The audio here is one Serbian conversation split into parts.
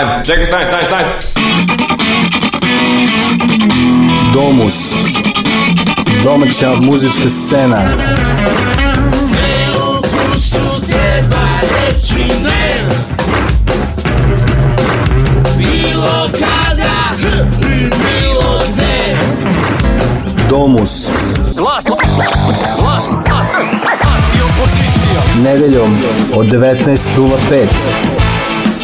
Ajmo, čekaj, stani, stani, stani. Domus. Domaća muzička scena. Ne u kursu treba reći ne. Bilo kada i bilo gde. Domus. Glas, glas, glas, glas i opozicija. Nedeljom od 19.05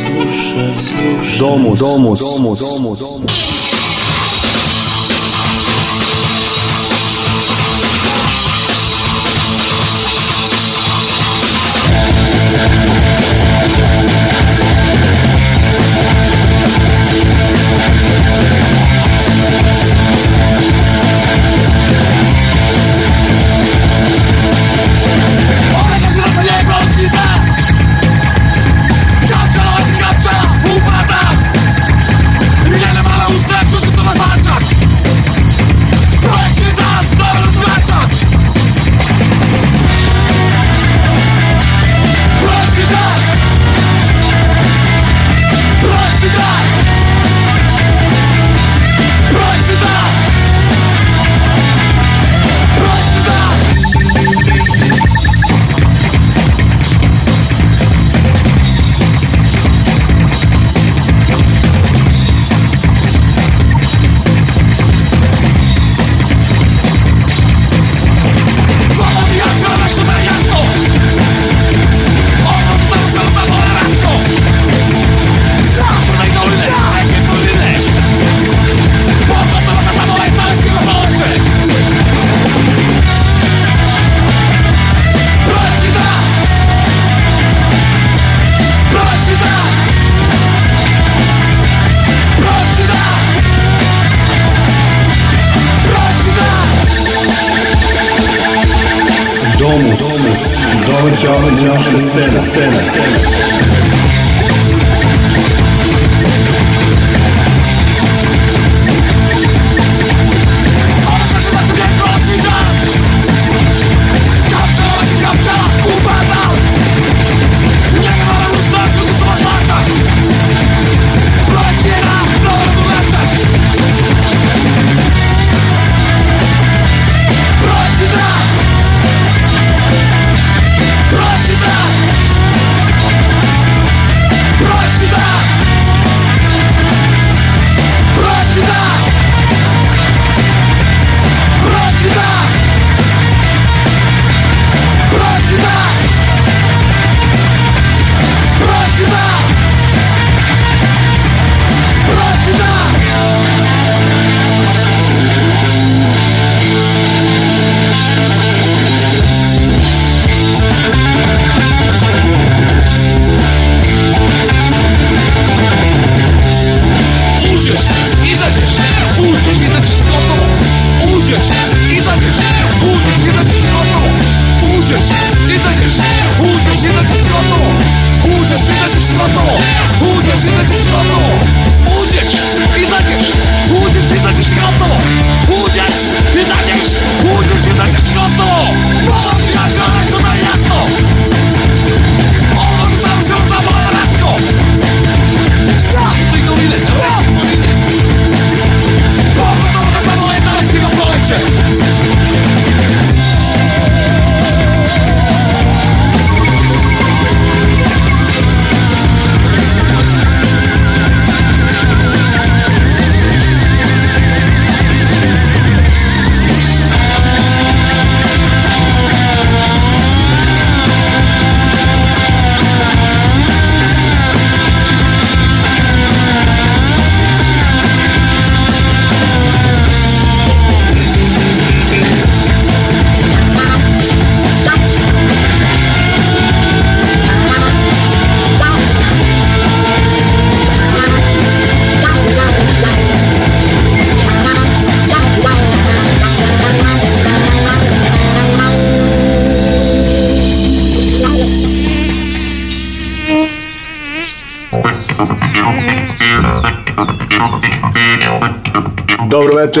slušaj, Domus, domus, domus, domus.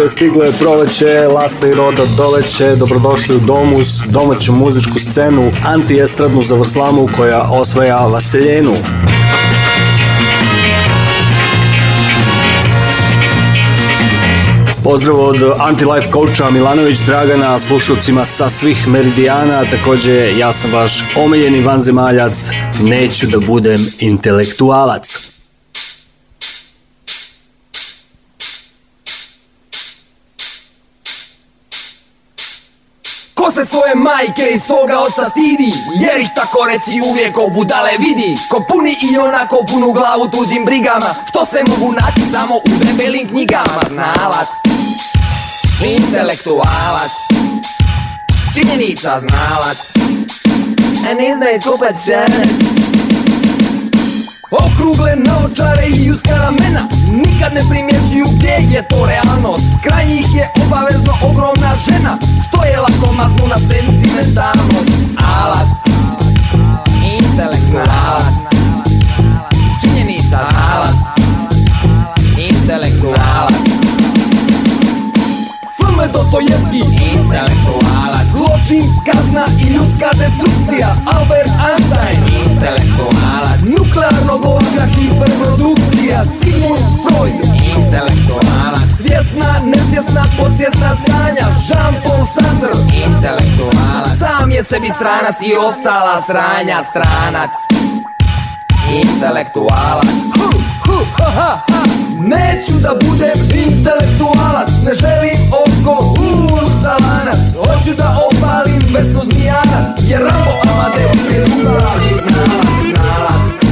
veče, stiglo je proleće, lasta i roda doleće, dobrodošli u Domus, domaću muzičku scenu, antiestradnu zavrslamu koja osvaja vaseljenu. Pozdrav od Anti-Life coacha Milanović Dragana, slušalcima sa svih meridijana, takođe ja sam vaš omiljeni vanzemaljac, neću da budem intelektualac. se svoje majke i svoga oca stidi Jer ih tako reci uvijek ko budale vidi Ko puni i onako punu glavu tuzim brigama Što se mogu naći samo u debelim knjigama Znalac Intelektualac Činjenica znalac And isn't it super Okrugle naočare i uskaramena Nikad ne primjećuju gdje je to realnost Kraj njih je obavezno ogromna žena Što je lako na sentimentalnost Alac Intelektualac Činjenica Alac Intelektualac FM Dostojevski Intelektualac Zločin, kazna i ljudska destrukcija Albert Einstein Intelektualac Nuklearnog oružja hiperprodukcija Sigmund Freud Intelektualac Svjesna, nesvjesna, podsvjesna stanja Jean-Paul Sartre Intelektualac Sam je sebi stranac i ostala sranja Stranac Intelektualac Neću da budem intelektualac Ne želim oko u lanac Hoću da opalim besno znijanac Jer Rambo Amadeus je rubalac Znalac,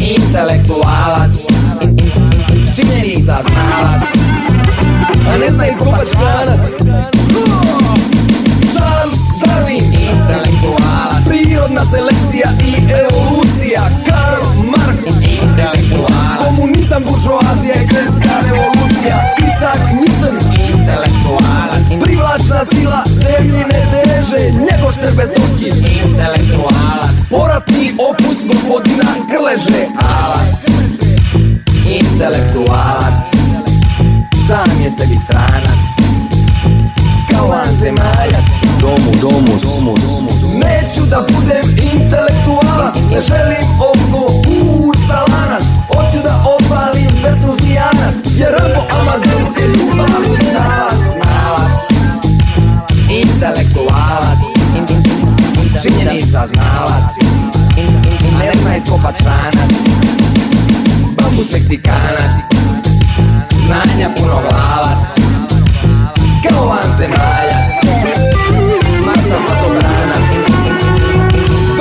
Intelektualac Činjenica znalac A ne zna izgubač članac pisak, nisam intelektualac Privlačna sila zemljine deže, njegov srbe sudski Intelektualac Poratni opus gospodina Krleže Alac Intelektualac Sam je sebi stranac Kao anzemaljac Domus, domus, domus, domus Neću da budem intelektualac Ne želim oko u calanac jer smo zijanac Jer rbo amadonske ljubav Nalac, nalac Intelektualac Činjenica znalac A ne zna iskopat šanac Bambus meksikanac Znanja puno glavac Kao van zemaljac Smasa patobranac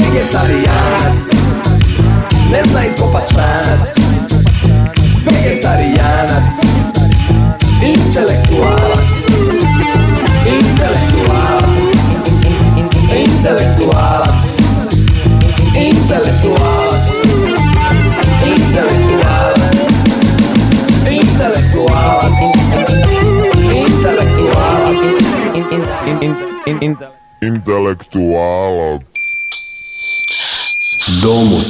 Vegetarijanac Ne zna iskopat šanac intelektual, Intelektualac Intelektualac Intelektualac Intelektualac Intelektualac Intelektualac Intelektualac Intelektualac Domus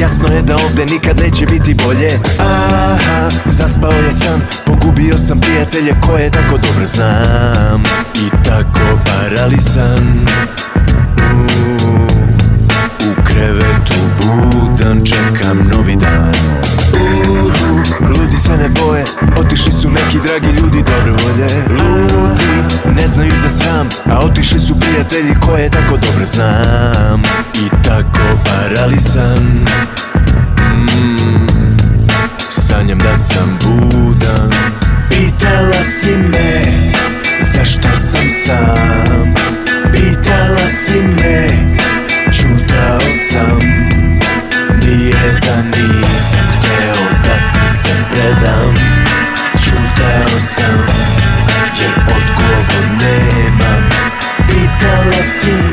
Jasno je da ovde nikad neće biti bolje Aha, zaspao je sam Pogubio sam prijatelje koje tako dobro znam I tako paralisan U krevetu budan čekam novi dan Uuu Ludi se ne boje, otišli su neki dragi ljudi dobre volje Ludi ne znaju za sram, a otišli su prijatelji koje tako dobro znam I tako paralisan mm, Sanjam da sam budan Pitala si me, zašto sam sam Pitala si me, čutao sam gledam Šutao sam Jer odgovor nemam Pitala si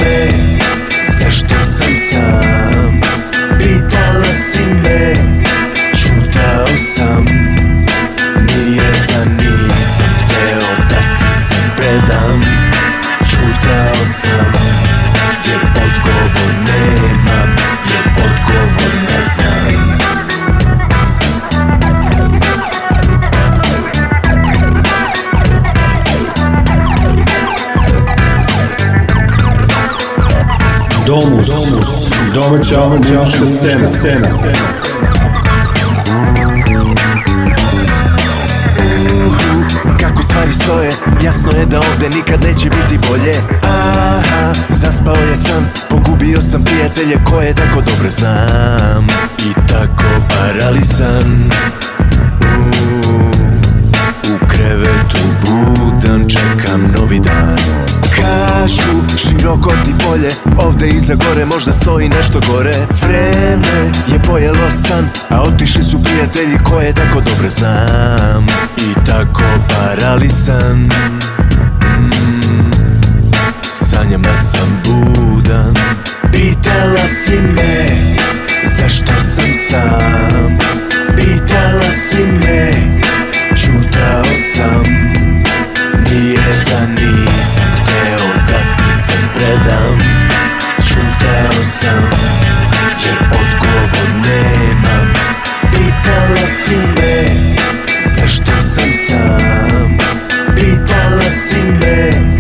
Domus, Domus, domaća muzička scena. scena. Kako stvari stoje, jasno je da ovde nikad neće biti bolje Aha, zaspao je sam, pogubio sam prijatelje koje tako dobro znam I tako paralisan U krevetu budan, čekam novi dan kažu Široko ti polje, ovde iza gore možda stoji nešto gore Vreme je pojelo san, a otišli su prijatelji koje tako dobro znam I tako paralisan mm, Sanjama sam budan Pitala si me, zašto sam sam Pitala si me, čutao sam Nije da nisam predam Šutao sam Jer odgovor nemam Pitala si me Zašto sam sam Pitala si me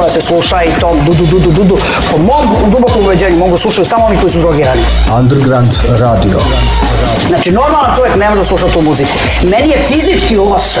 koja se sluša i to du du du du du du. Po mom dubokom uveđenju mogu da slušati samo oni koji su drogirani. Underground radio. Znači normalan čovjek ne može da slušati tu muziku. Meni je fizički loše.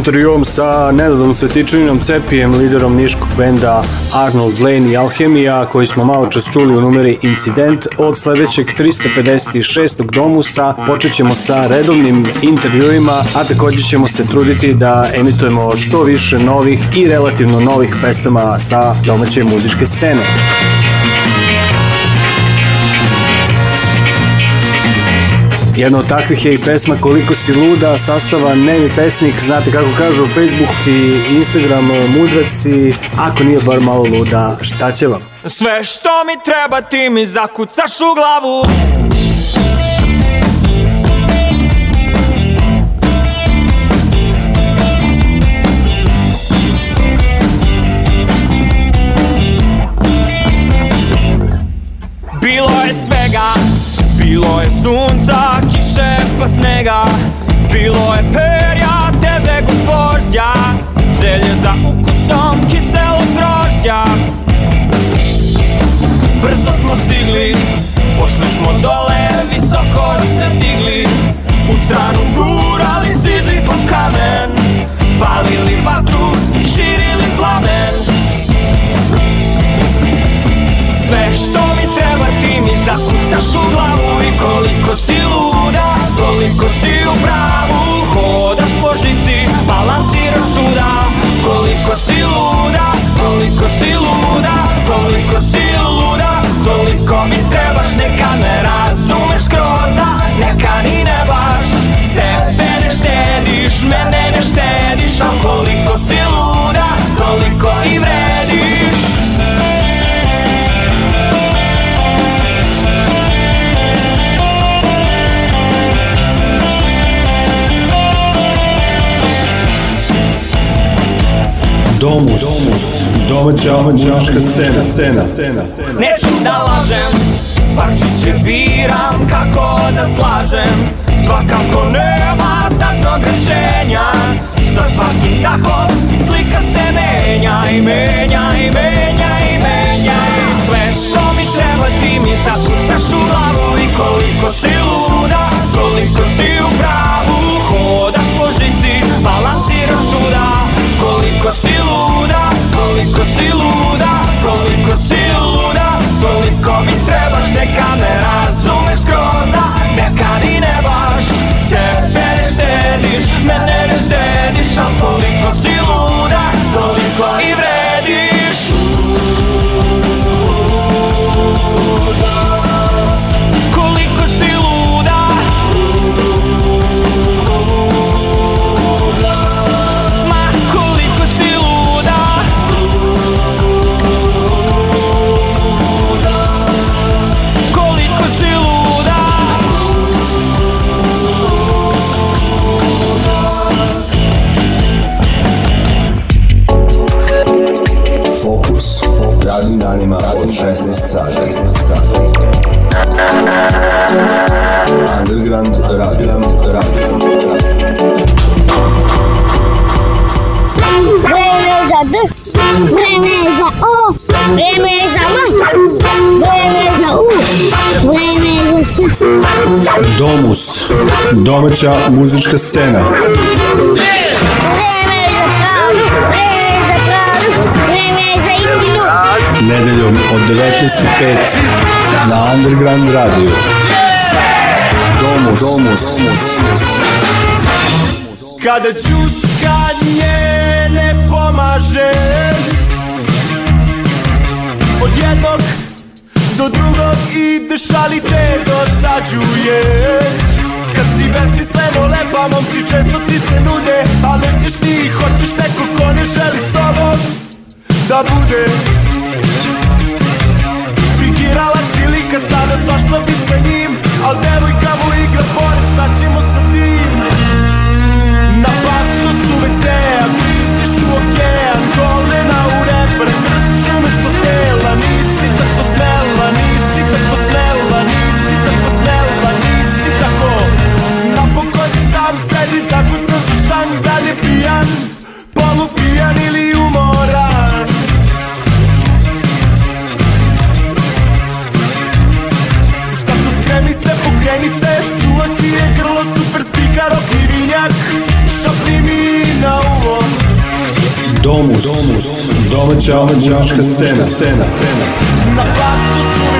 intervjuom sa Nenadom Svetičaninom Cepijem, liderom niškog benda Arnold Lane i Alhemija, koji smo malo čas čuli u numeri Incident, od sledećeg 356. domusa počet ćemo sa redovnim intervjuima, a takođe ćemo se truditi da emitujemo što više novih i relativno novih pesama sa domaće muzičke scene. Jedna od takvih je i pesma Koliko si luda, sastava Nevi pesnik, znate kako kažu Facebook i Instagram mudraci, ako nije bar malo luda, šta će vam? Sve što mi treba ti mi zakucaš u glavu Bilo je svega, bilo je sunca više pa snega Bilo je perja, težeg kod vožđa Želje za ukusom kiselog grožđa Brzo smo stigli, pošli smo dole Visoko se digli, u stranu gurali Sizifom kamen Palili vatru širili plamen što mi treba Ti mi zakucaš u glavu i koliko si luda Koliko si u pravu Hodaš po žici, balansiraš čuda Koliko si luda, koliko si luda Koliko si luda, koliko mi trebaš Neka me razumeš skroza, neka ni ne baš Sebe ne štediš, mene ne štediš A koliko si luda, koliko i vreda Domus, Domus, domaća, domaća muzička scena, scena, scena. Neću da lažem, parčiće biram kako da slažem. Svakako nema tačnog rešenja, sa svakim dahom slika se menja i menja i menja i menja. Sve što mi treba ti mi zakucaš u glavu i koliko si luda, koliko si u pravu. Hodaš po žici, balansiraš u Koliko si luda, koliko si luda, koliko si luda Koliko mi trebaš, neka me razumeš skroz A neka ni ne baš, sebe ne štediš, mene ne štediš Al koliko si luda, koliko i vredi od 16 sati. 16 sati. Underground Radio. Radio. radio. Vreme je za D, vreme je za O, vreme je za M, vreme je za U, vreme je za S. Domus, domaća muzička scena. Yeah! nedeljom od 19.05 na Underground Radio. Domus, domus, domus. Kada džuskanje ne pomaže Od jednog do drugog i ide šalite dosađuje Kad si besmisleno lepa momci često ti se nude A nećeš ti, hoćeš neko ko ne želi s tobom Da bude I'll never domaća muzička scena. scena. Na platu su mi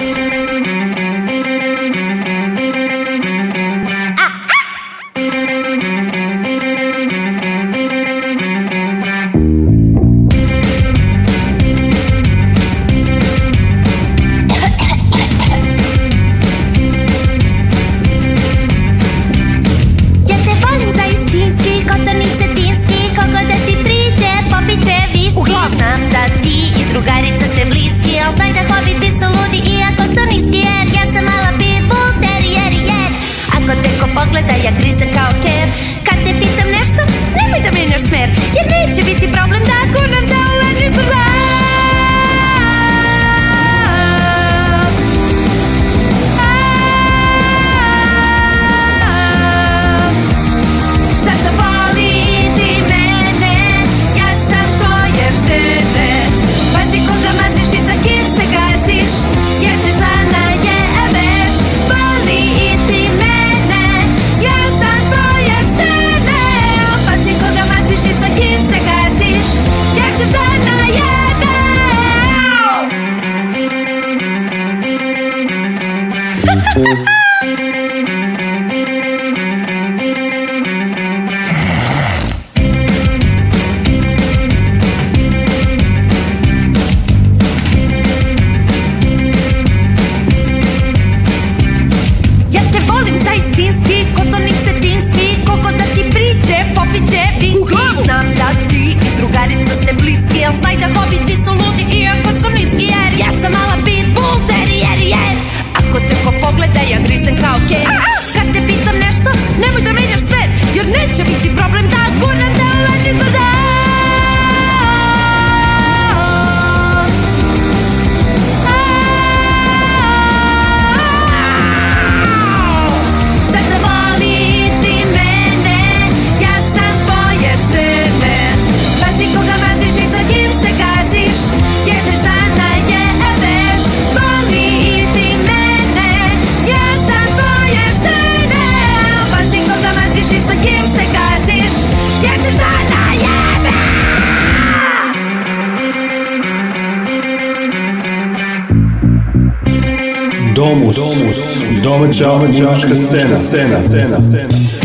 Domus, domaća muzička scena, scena, scena, scena.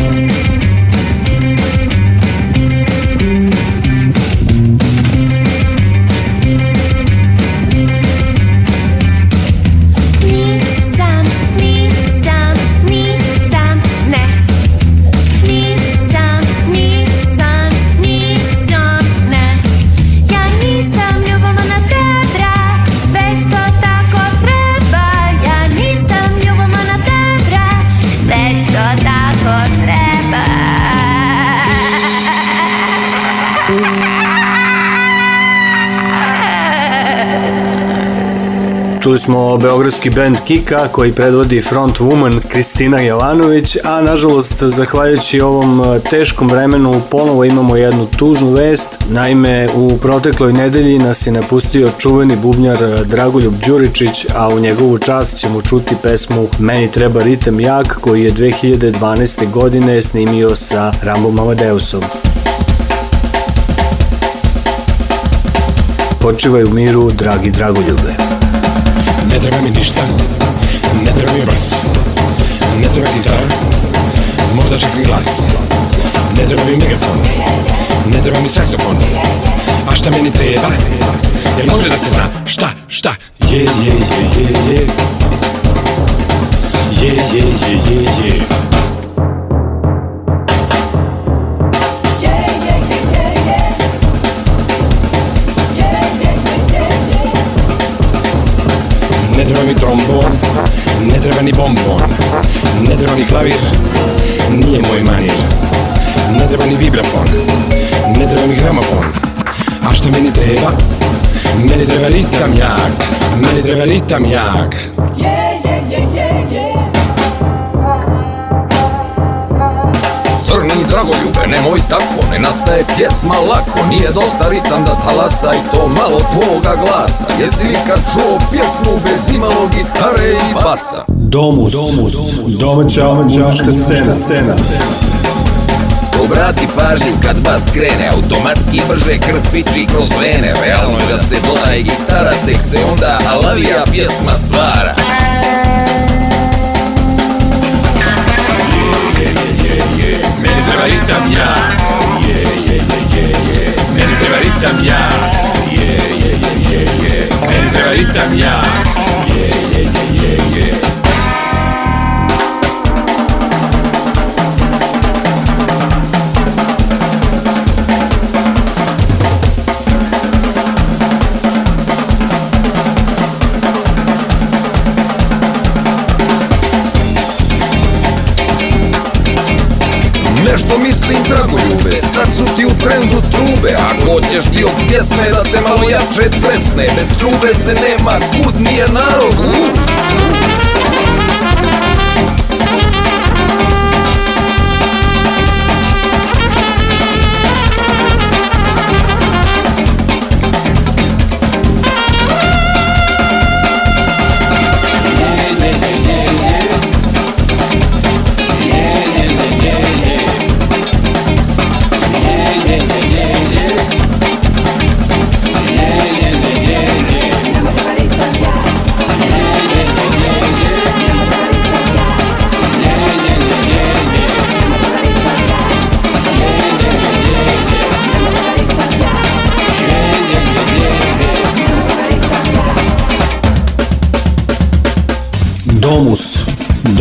Čuli smo beogradski band Kika koji predvodi front woman Kristina Jovanović, a nažalost zahvaljujući ovom e, teškom vremenu ponovo imamo jednu tužnu vest. Naime, u protekloj nedelji nas je napustio čuveni bubnjar e, Dragoljub Đuričić, a u njegovu čast ćemo čuti pesmu Meni treba ritem jak koji je 2012. godine snimio sa Rambom Amadeusom. Počivaj u miru, dragi Dragoljube. Ne treba mi ništa Ne treba mi bas Ne treba mi gitara Možda čak i glas Ne treba mi megafon Ne treba mi saksofon A šta meni treba? Jel može da se zna šta, šta? Je, je, je, je, je Je, je, je, je, je Ne treba mi trombon, ne treba ni bombon Ne treba ni klavir, nije moj manir Ne treba ni vibrafon, ne treba mi gramofon A što meni treba? Meni treba ritam jak, meni treba ritam jak crni dragoljube, nemoj tako, ne nastaje pjesma lako Nije dosta ritam da talasa i to malo tvoga glasa Jesi li kad čuo pjesmu bez imalo gitare i basa Domus, domus, domus domaća, domaća muzička scena, scena. Obrati pažnju kad bas krene Automatski brže krpiči kroz vene Realno je da se dodaje gitara Tek se onda alavija pjesma stvara Cebarita mia, yeah, yeah, yeah, yeah, yeah. Nel Cebarita mia, yeah, yeah, yeah, yeah, yeah. Nel Cebarita mia, yeah, yeah, yeah, yeah, yeah. trendu trube Ako hoćeš dio pjesme da te malo jače tresne Bez trube se nema kud nije narod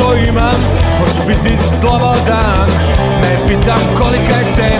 što imam Hoću biti slobodan Ne pitam kolika je cena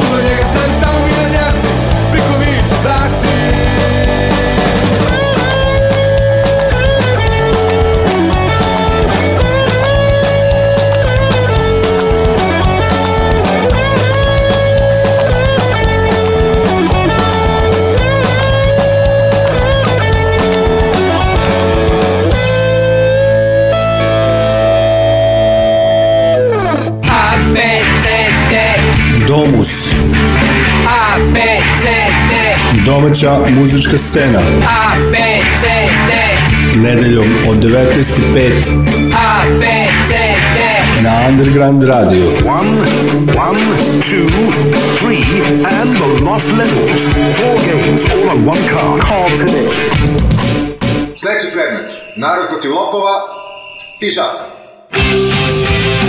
domaća muzička scena. A, B, C, D. Nedeljom od 19.05. A, B, C, D. Na Underground Radio. One, one, two, three, and the lost levels. Four games, all on one card. Call today. Sledeći predmet, narod protiv lopova i šaca. Thank you.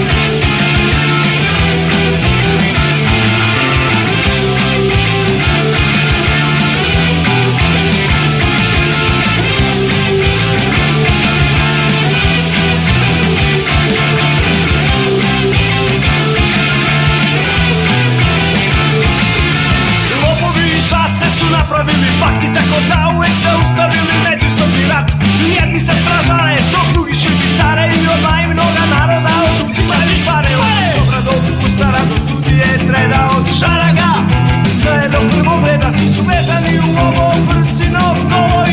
napravili pakt i tako zauvek zaustavili međusobni rat Jedni se stražare, dok drugi šibicare i od najmnoga naroda oduzimali pare Od sobra do pustara do sudije treda od šaraga Sve do prvog reda svi su vezani u ovo brzinom kolo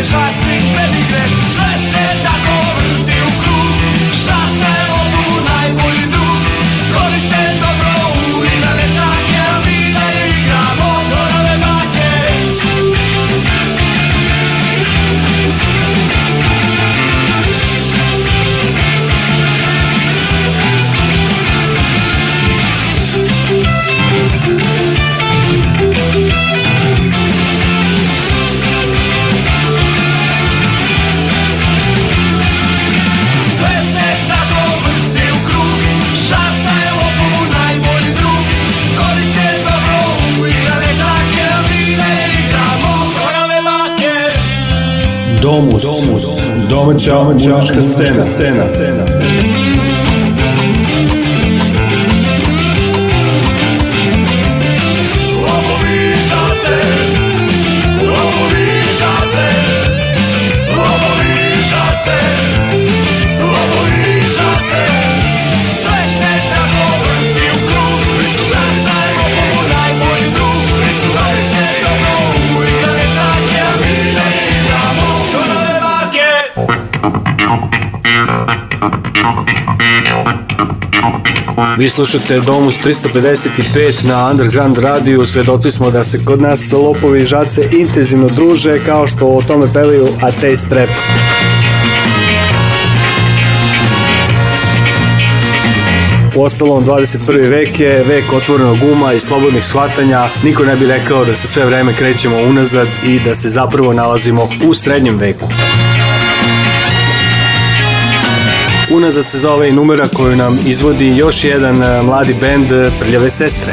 Déjà Domus, Domus, domaća, domaća muzička, muzička scena. scena. Vi slušate Domus 355 na Underground radiju. Svedoci smo da se kod nas lopovi i žace intenzivno druže kao što o tome pevaju A Ateist Rap. ostalom 21. vek je vek otvorenog guma i slobodnih shvatanja. Niko ne bi rekao da se sve vreme krećemo unazad i da se zapravo nalazimo u srednjem veku. Unazad se zove i numera koju nam izvodi još jedan e, mladi bend e, Prljave sestre.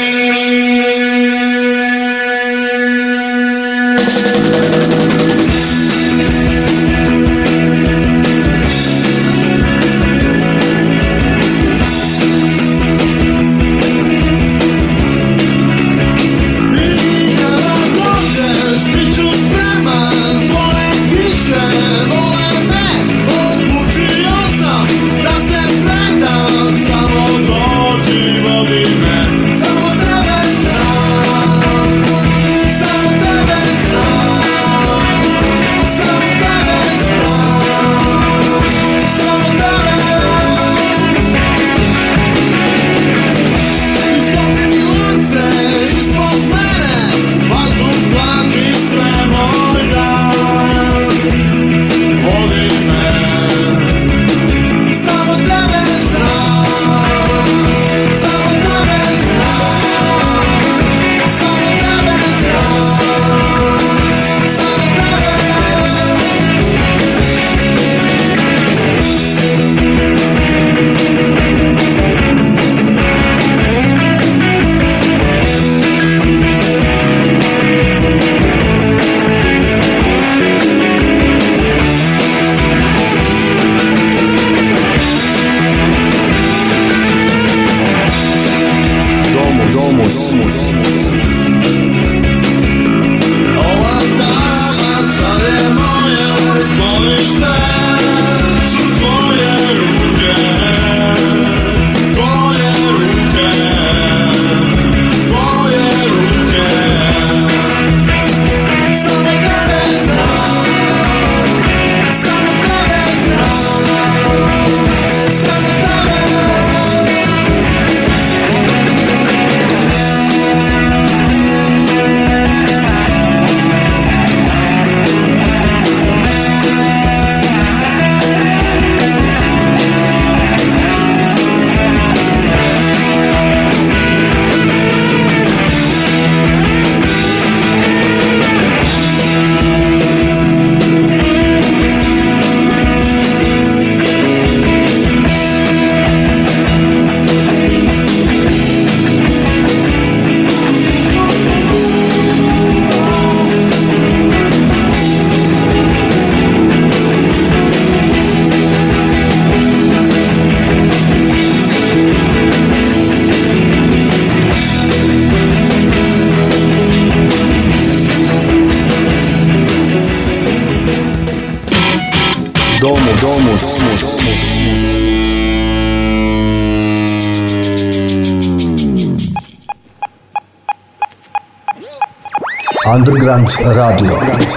Grand Radio.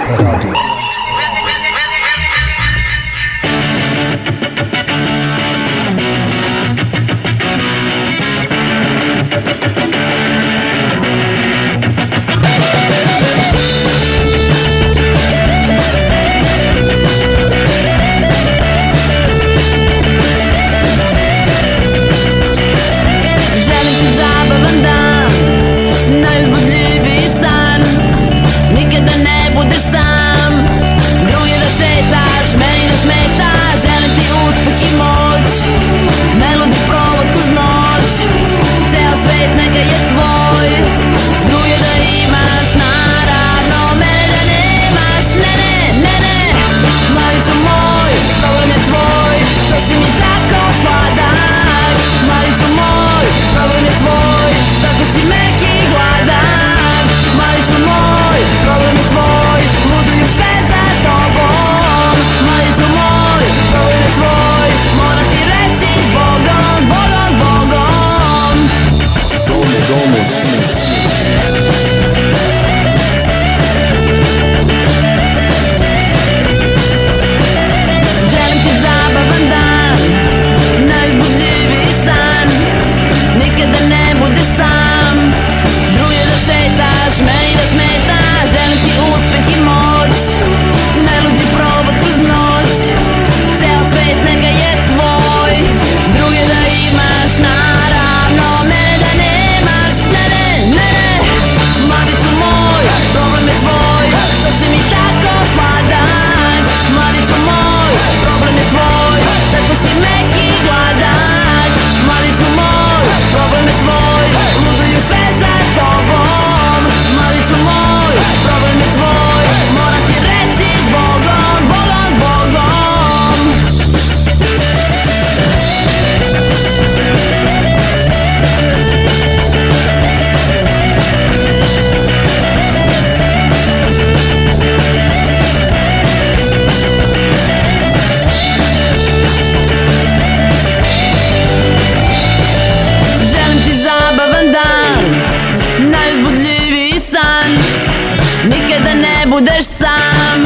Nikada ne budeš sam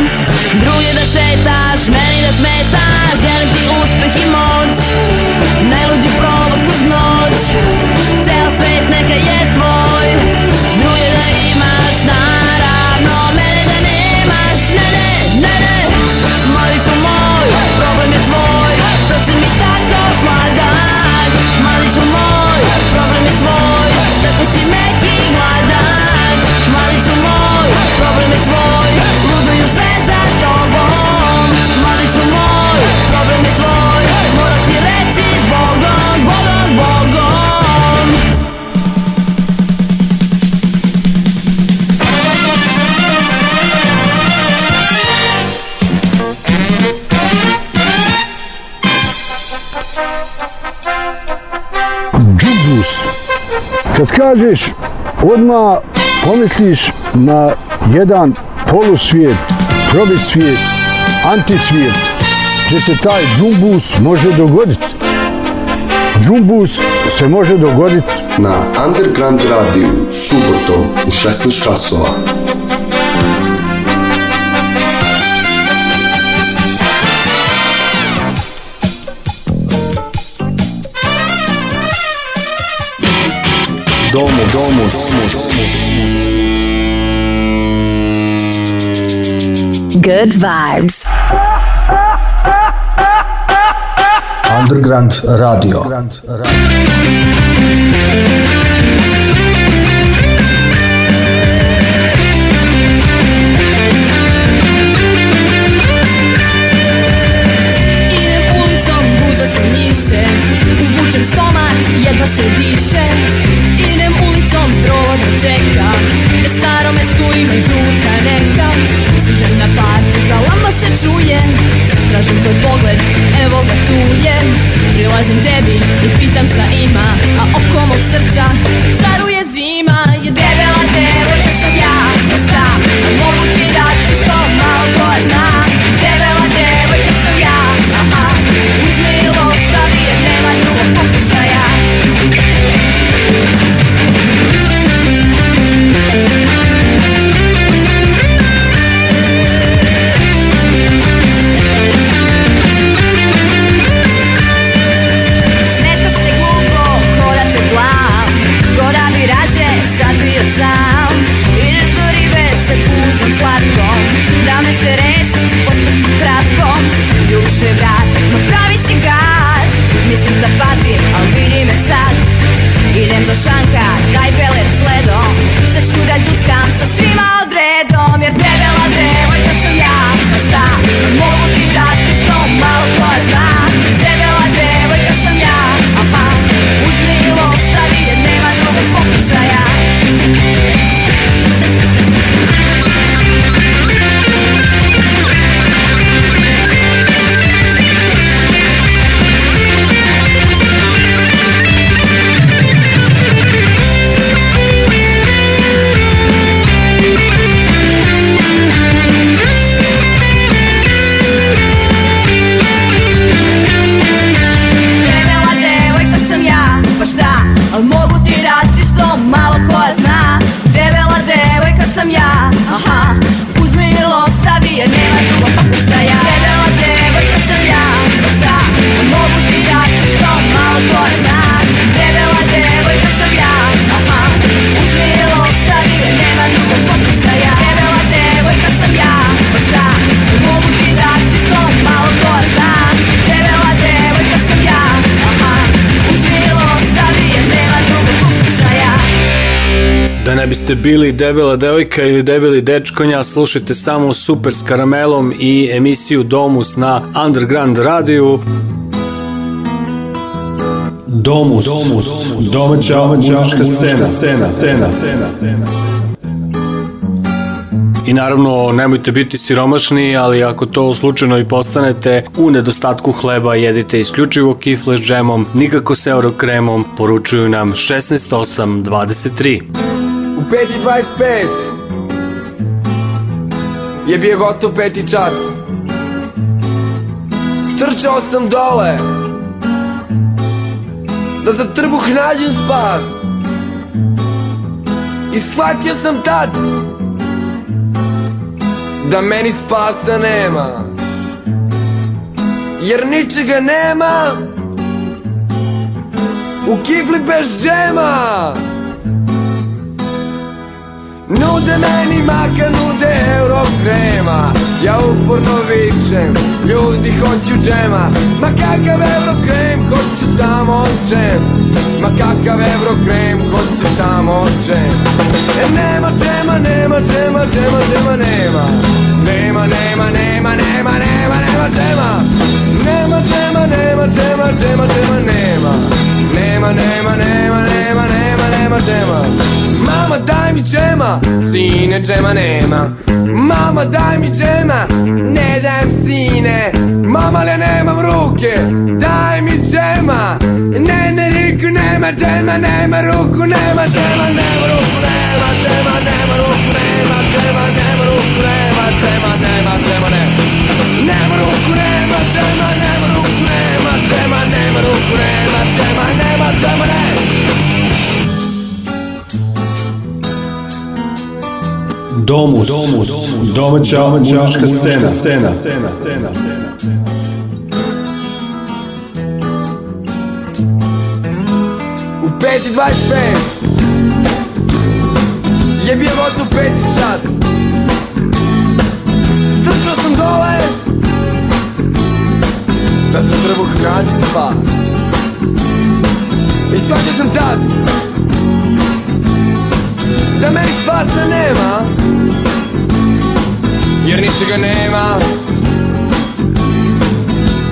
Druge da šetaš, meni da smetaš Želim ti uspeh i moć Kad kažeš, odmah pomisliš na jedan polusvijet, probisvijet, antisvijet, gdje se taj džumbus može dogoditi. Džumbus se može dogoditi na Underground Radio subotom u 16 časova Domus. Good vibes. Underground Radio. Underground Radio. se diše uporno čekam Na starom mestu ima žurka neka Stižem na partu, galama da se čuje Tražim tvoj pogled, evo ga tu je Prilazim tebi i pitam šta ima A oko mog srca caruje The sanca ste bili debela devojka ili debeli dečkonja, slušajte samo Super s karamelom i emisiju Domus na Underground radiju. Domus, Domus, Domus domaća, domaća muzička, muzička scena, scena, scena, I naravno nemojte biti siromašni, ali ako to slučajno i postanete u nedostatku hleba jedite isključivo kifle s džemom, nikako s euro kremom, poručuju nam 16823. U 5.25 je bio gotov peti čas. Strčao sam dole da za trbuh nađem spas. I shvatio sam tad da meni spasa nema. Jer ničega nema u kifli bez džema. Nude meni maka, nude euro krema Ja uporno vičem, ljudi hoću džema Ma kakav euro krem, hoću samo džem Ma kakav euro krem, hoću samo džem e, Nema džema, nema džema, džema, džema nema Nema, nema, nema, nema, nema, nema džema Nema džema, nema džema, džema, džema nema Nema, nema, nema, nema, nema, nema, nema džema Mama daj mi džema, sine džema nema Mama daj mi džema, ne dajem sine Mama le nemam ruke, daj mi džema Ne, ne, riku nema džema, nema ruku, nema džema, nema ruku, nema džema, nema ruku, nema džema, nema ruku, nema džema, nema džema, nema Nema ruku, nema džema, nema ruku, nema džema, nema ruku, nema džema Domus, Domus, domaća, domaća muzička, muzička scena. scena. U 5.25 je bio vod u peti čas Strčao sam dole Da se trbuh nađe spas I svađa sam tad da me spasa nema Jer ničega nema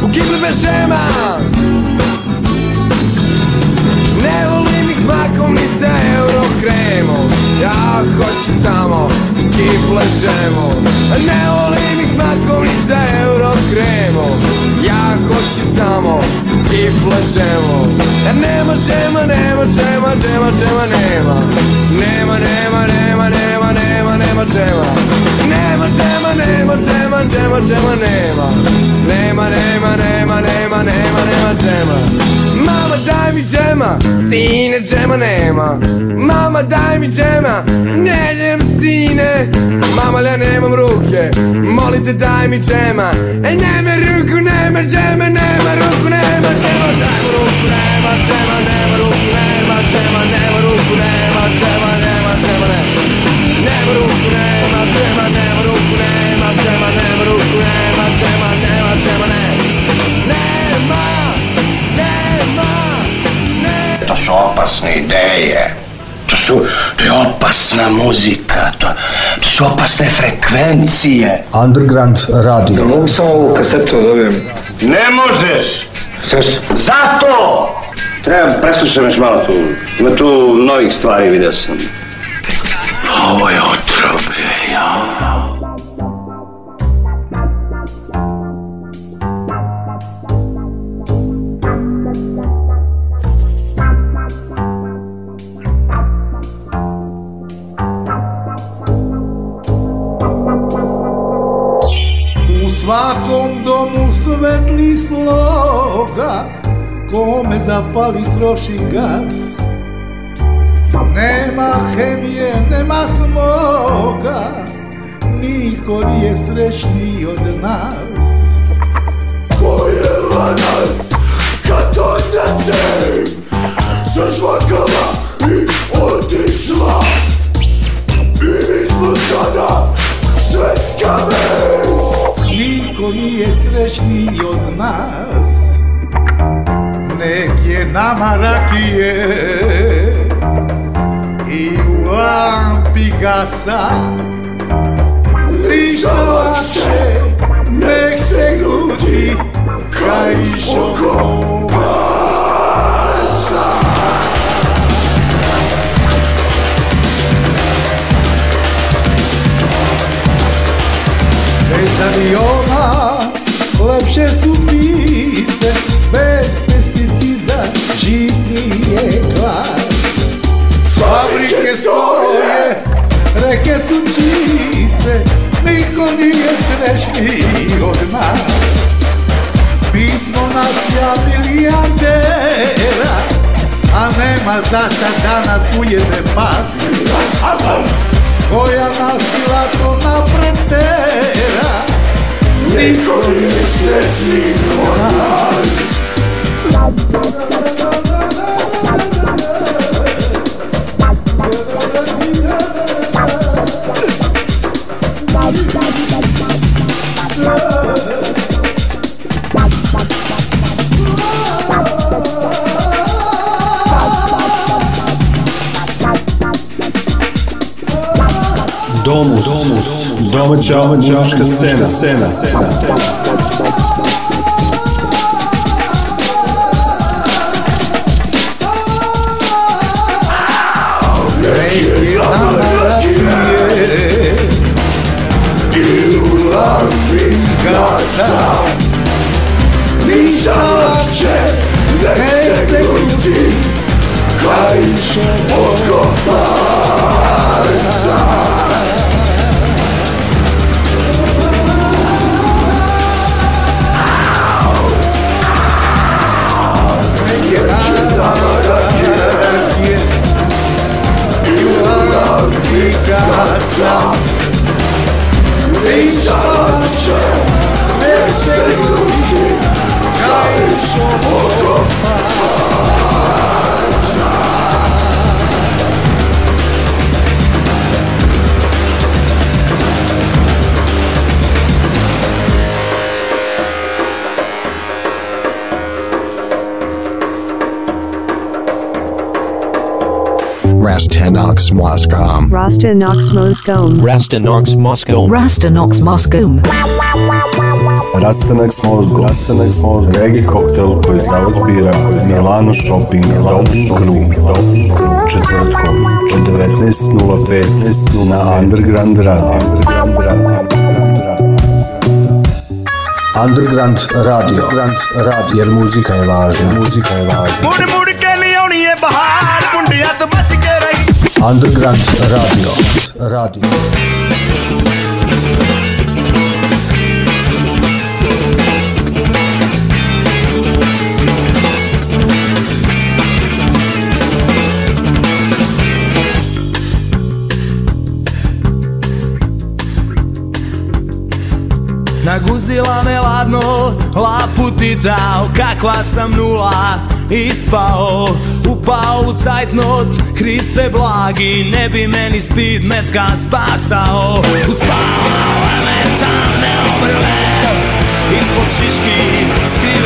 U kiblu me šema Ne volim ih makom ni sa eurokremom Ja hoću samo neki flašemo Ne volim ih znakom sa euro kremo Ja hoću samo i flašemo Nema žema, nema žema, žema, žema, nema Nema, nema, nema, nema, nema, nema žema Nema žema, nema žema, žema, žema, nema Nema, nema, nema, nema, nema mi džema, sine džema nema Mama daj mi džema, ne jem sine Mama ja nemam ruke, molite daj mi džema E nema ruku, nema džema, nema ruku, nema džema Nema ruku, nema džema, nema ruku, nema džema, nema ruku to su opasne ideje. To su, to je opasna muzika, to, to su opasne frekvencije. Underground radio. Da mogu samo ovu kasetu da dobijem? Ne možeš! Seš? Zato! Treba preslušam još malo tu. Ima tu novih stvari, vidio sam. Ovo je otrov, svakom domu svetli sloga Kome zafali troši gas Nema hemije, nema smoga Niko nije srećni od nas Pojela nas katoljace Sa žvakama i otišla I mi smo sada svetska već koji je srećniji od nas Nek je nama rakije i u lampi gasa Ništa lakše nek se ljuti kaj oko pasa Bez lepše su piste, bez pesticida žitni je klas. Fabrike stoje, reke su čiste, niko nije srećni od nas. Mi smo nacija milijardera, a nema zašta da nas ujede pas. Koja nas i lako napretera, Nicolicetti Domus, Domus. Domaća, domaća muzička scena. scena. Knox Moscombe. Rasta Knox Moscombe. Rasta Knox Moscow. Rasta Knox Moscombe. Rastanak s mozgom. Rastanak s mozgom. Regi koktel koji za vas bira Milano Shopping, Dobin Krum, Dobin Krum, četvrtkom, 19.05 na Underground Radio. Underground Radio. Underground Radio. Underground Radio. Jer muzika je važna. Muzika je važna. Budi, budi, Underground Radio. Radio. Naguzila me ladno, lapu ti dao, kakva sam nula ispao Upao u cajtnot, Hriste blagi Ne bi meni speed metka spasao Uspavao elementarne obrve Ispod šiški skrive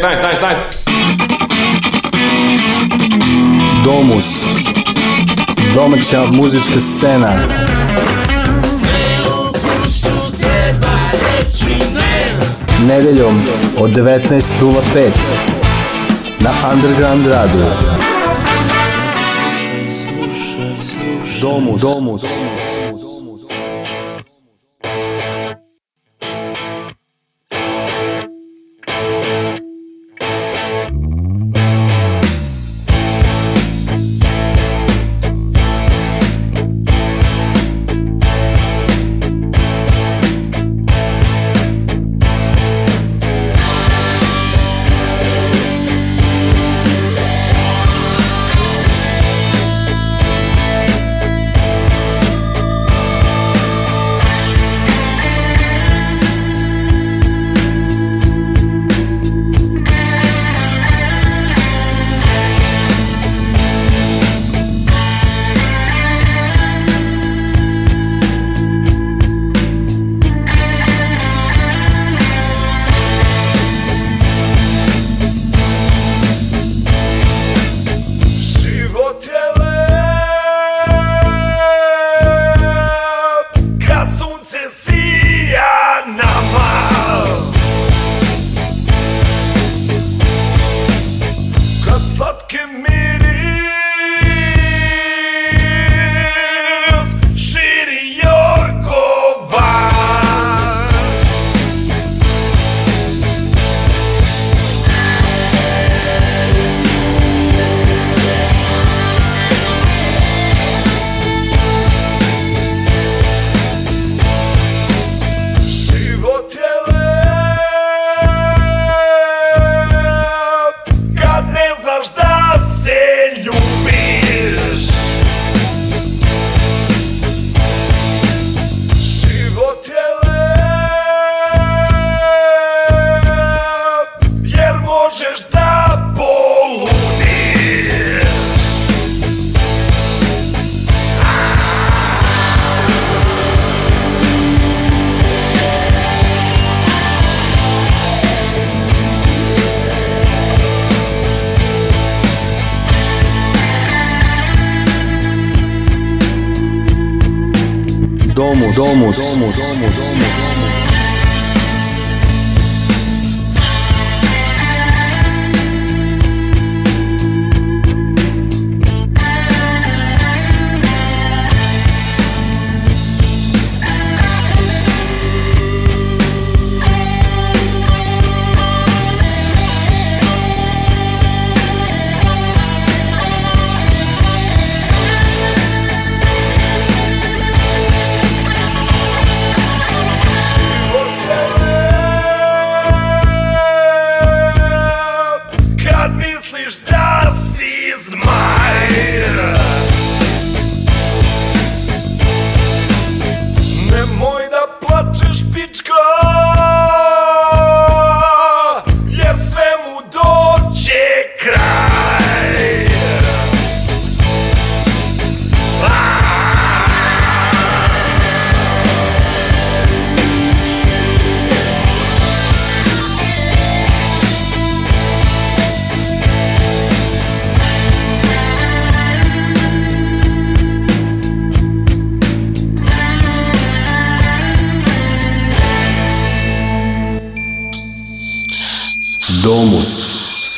nice, nice, nice, nice. Domus. Domaća muzička scena. Nedeljom od 19.05 na Underground Radio. Domus. Domus. Domus.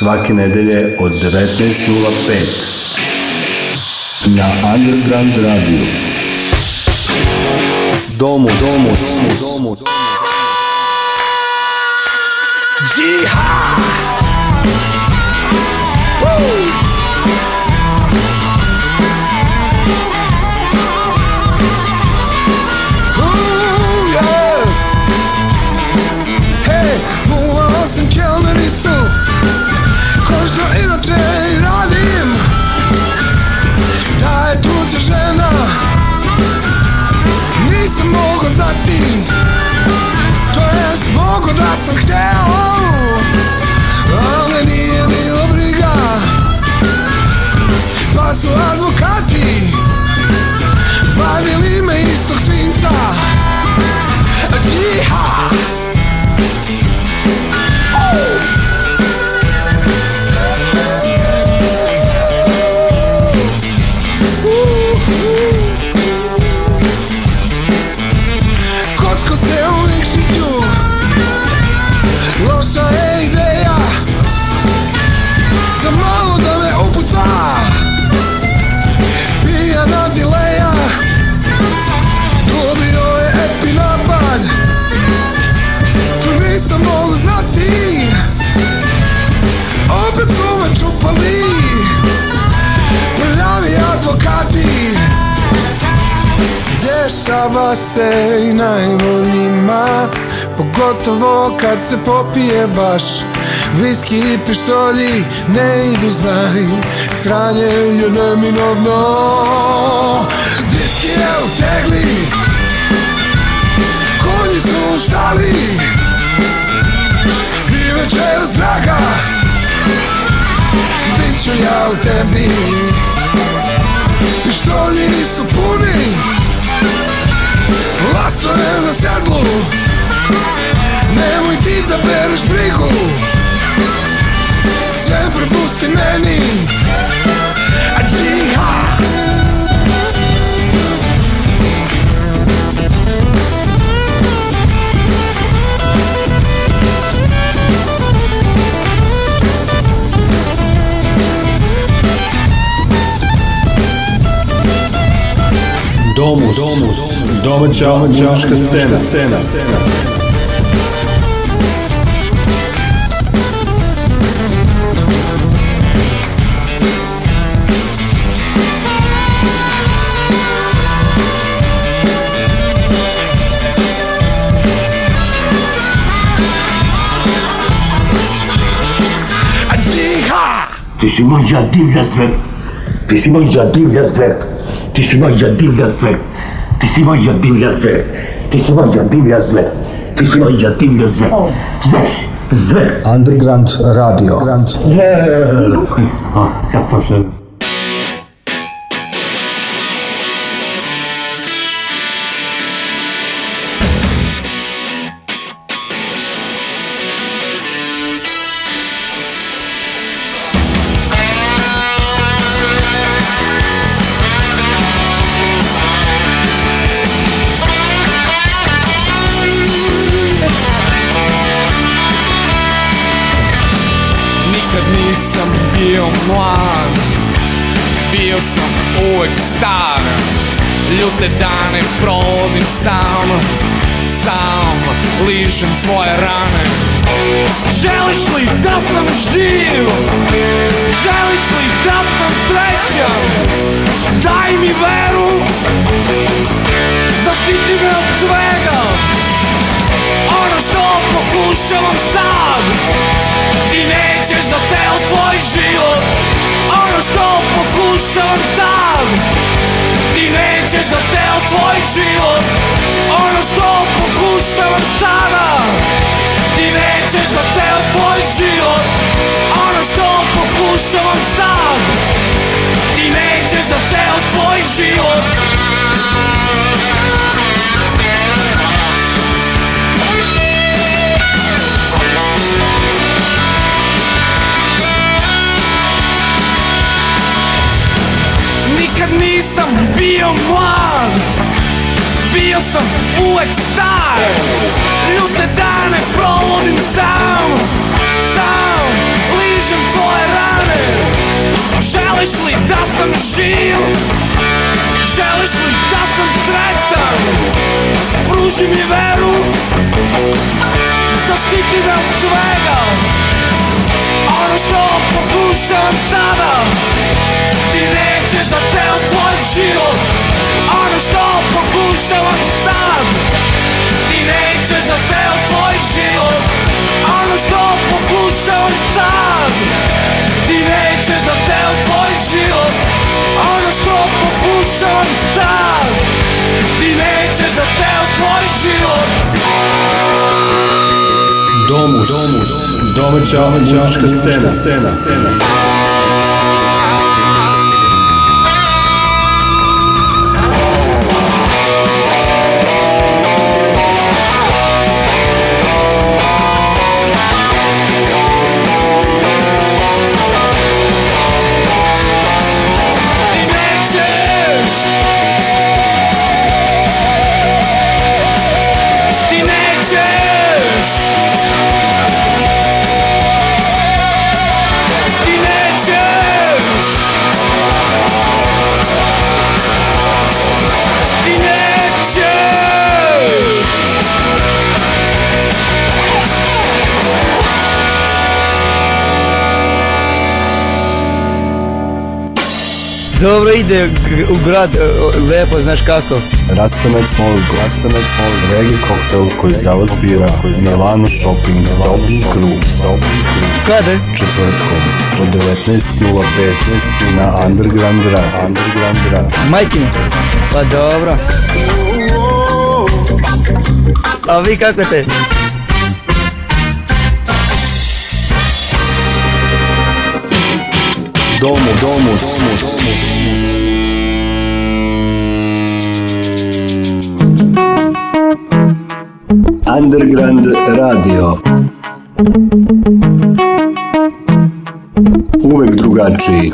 svake nedelje od 19.05 na Underground Radio. Domus, domus, domus, domus. Jihad! kako znati To jest mogu da sam hteo Ali nije bilo briga Pa su advokati Vadili me iz tog svinca Džiha dešava se i najboljima Pogotovo kad se popije baš Viski i pištolji ne idu znaj Sranje je neminovno Viski je u tegli Konji su u štali I večeras draga Biću ja u tebi Pištolji su puni Lasove na staklu Nemoj ti da bereš brigu Sve prepusti meni A ti, Domus. Domus. Domaća, Domaća muzička scena. scena. Ти си мъжа дивля звер. Ти си мъжа дивля звер. תשמע ידי לזה, תשמע ידי לזה, תשמע ידי לזה, תשמע ידי לזה. זה, זה. אנדרגרנד רדיו. זה. Ćao, muzička scena. scena. ono ide u grad e, lepo, znaš kako. Rastanak Smolos, Rastanak Smolos, Regi koktel koji za vas bira, Milano Shopping, Dobri Kru, Dobri Kru. Kada? Četvrtkom, od 19.05 na Underground Rad, Underground Rad. Majkino, pa dobro. A vi kako ste? Domus, Domus, Domus. Underground Radio Uvek drugačiji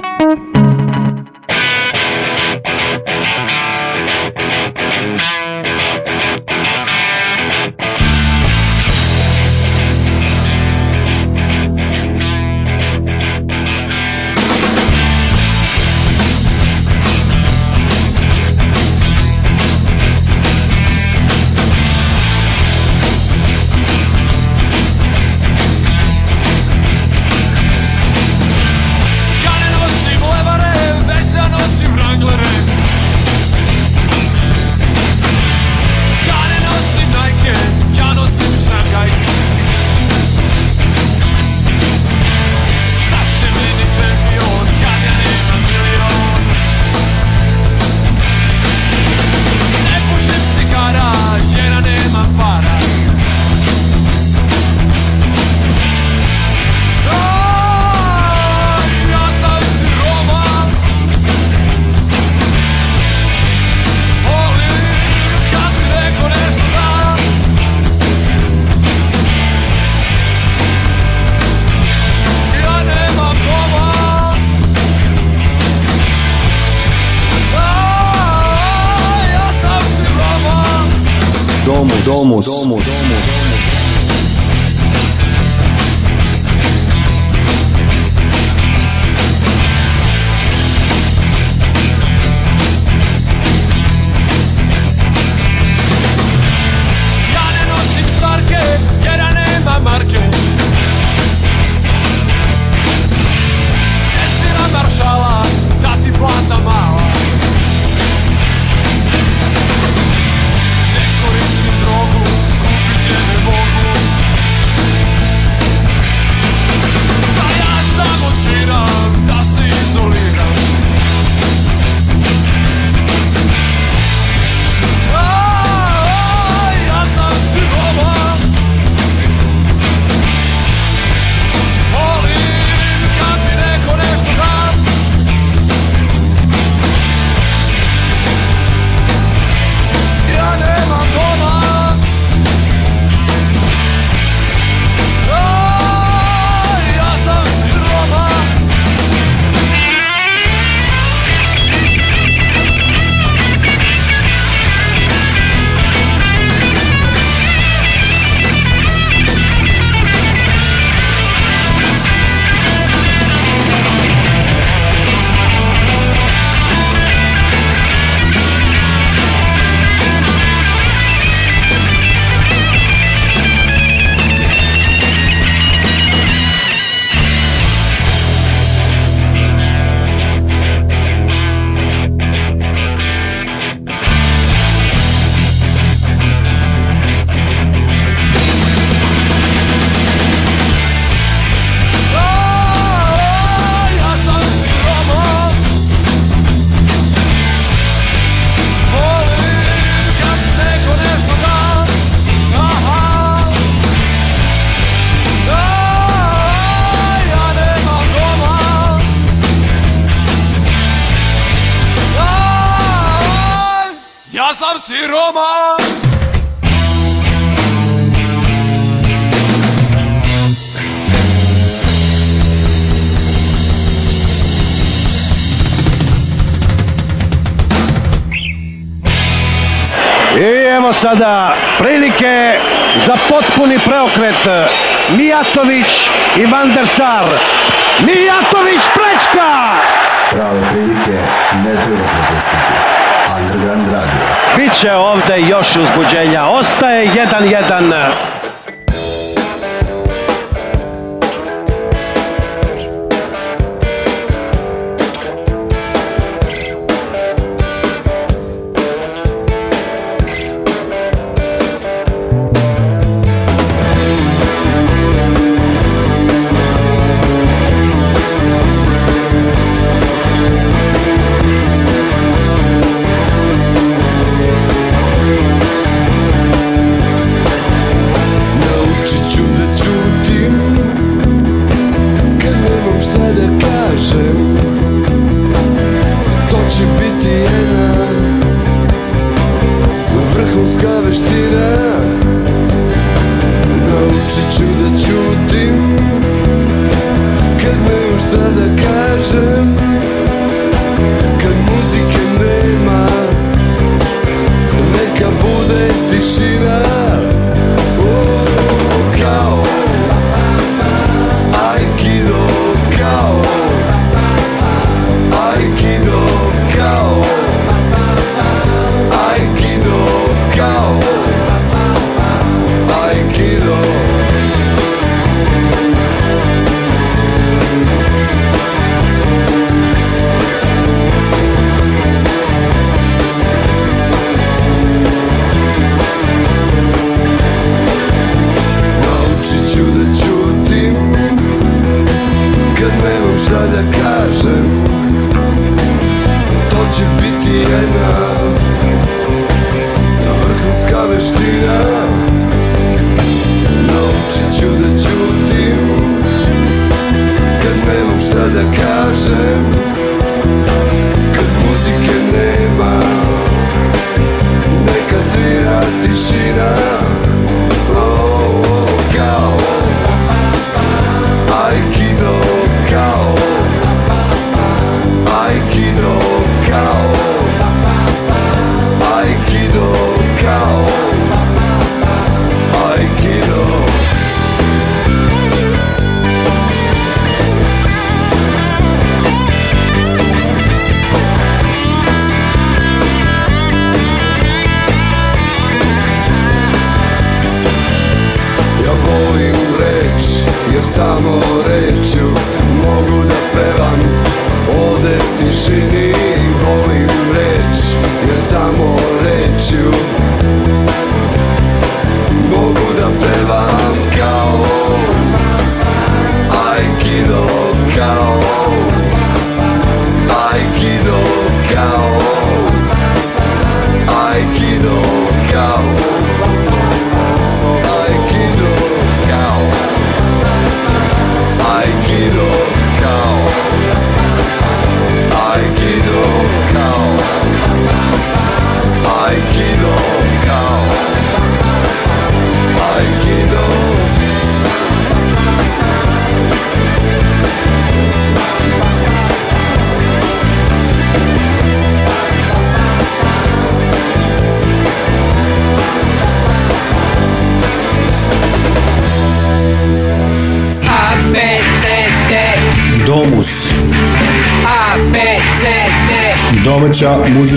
sada prilike za potpuni preokret Mijatović i Van der Sar Mijatović prečka prave prilike ne treba propustiti Underground Radio Biće ovde još uzbuđenja ostaje 1-1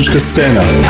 Christiana.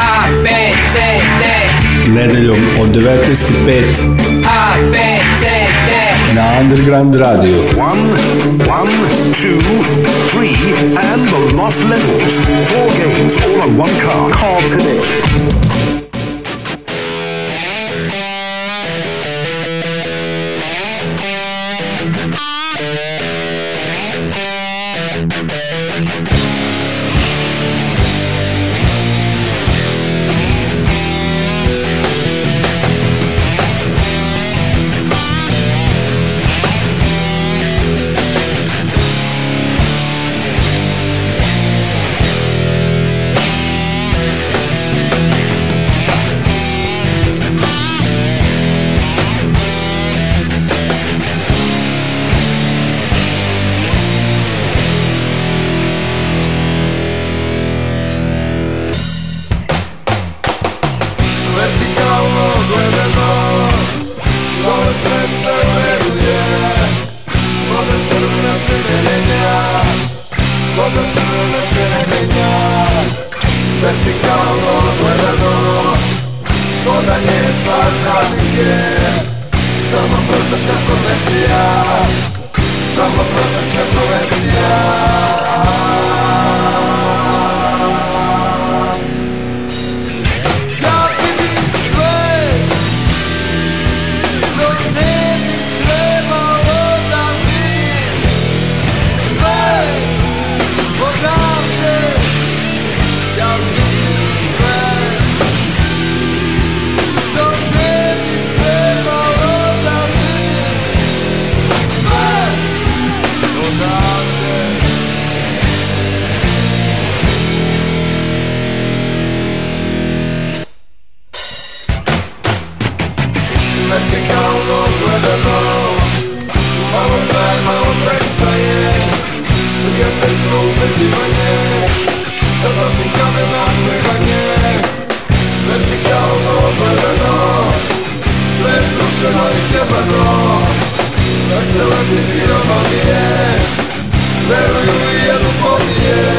Veruyu yelu podiye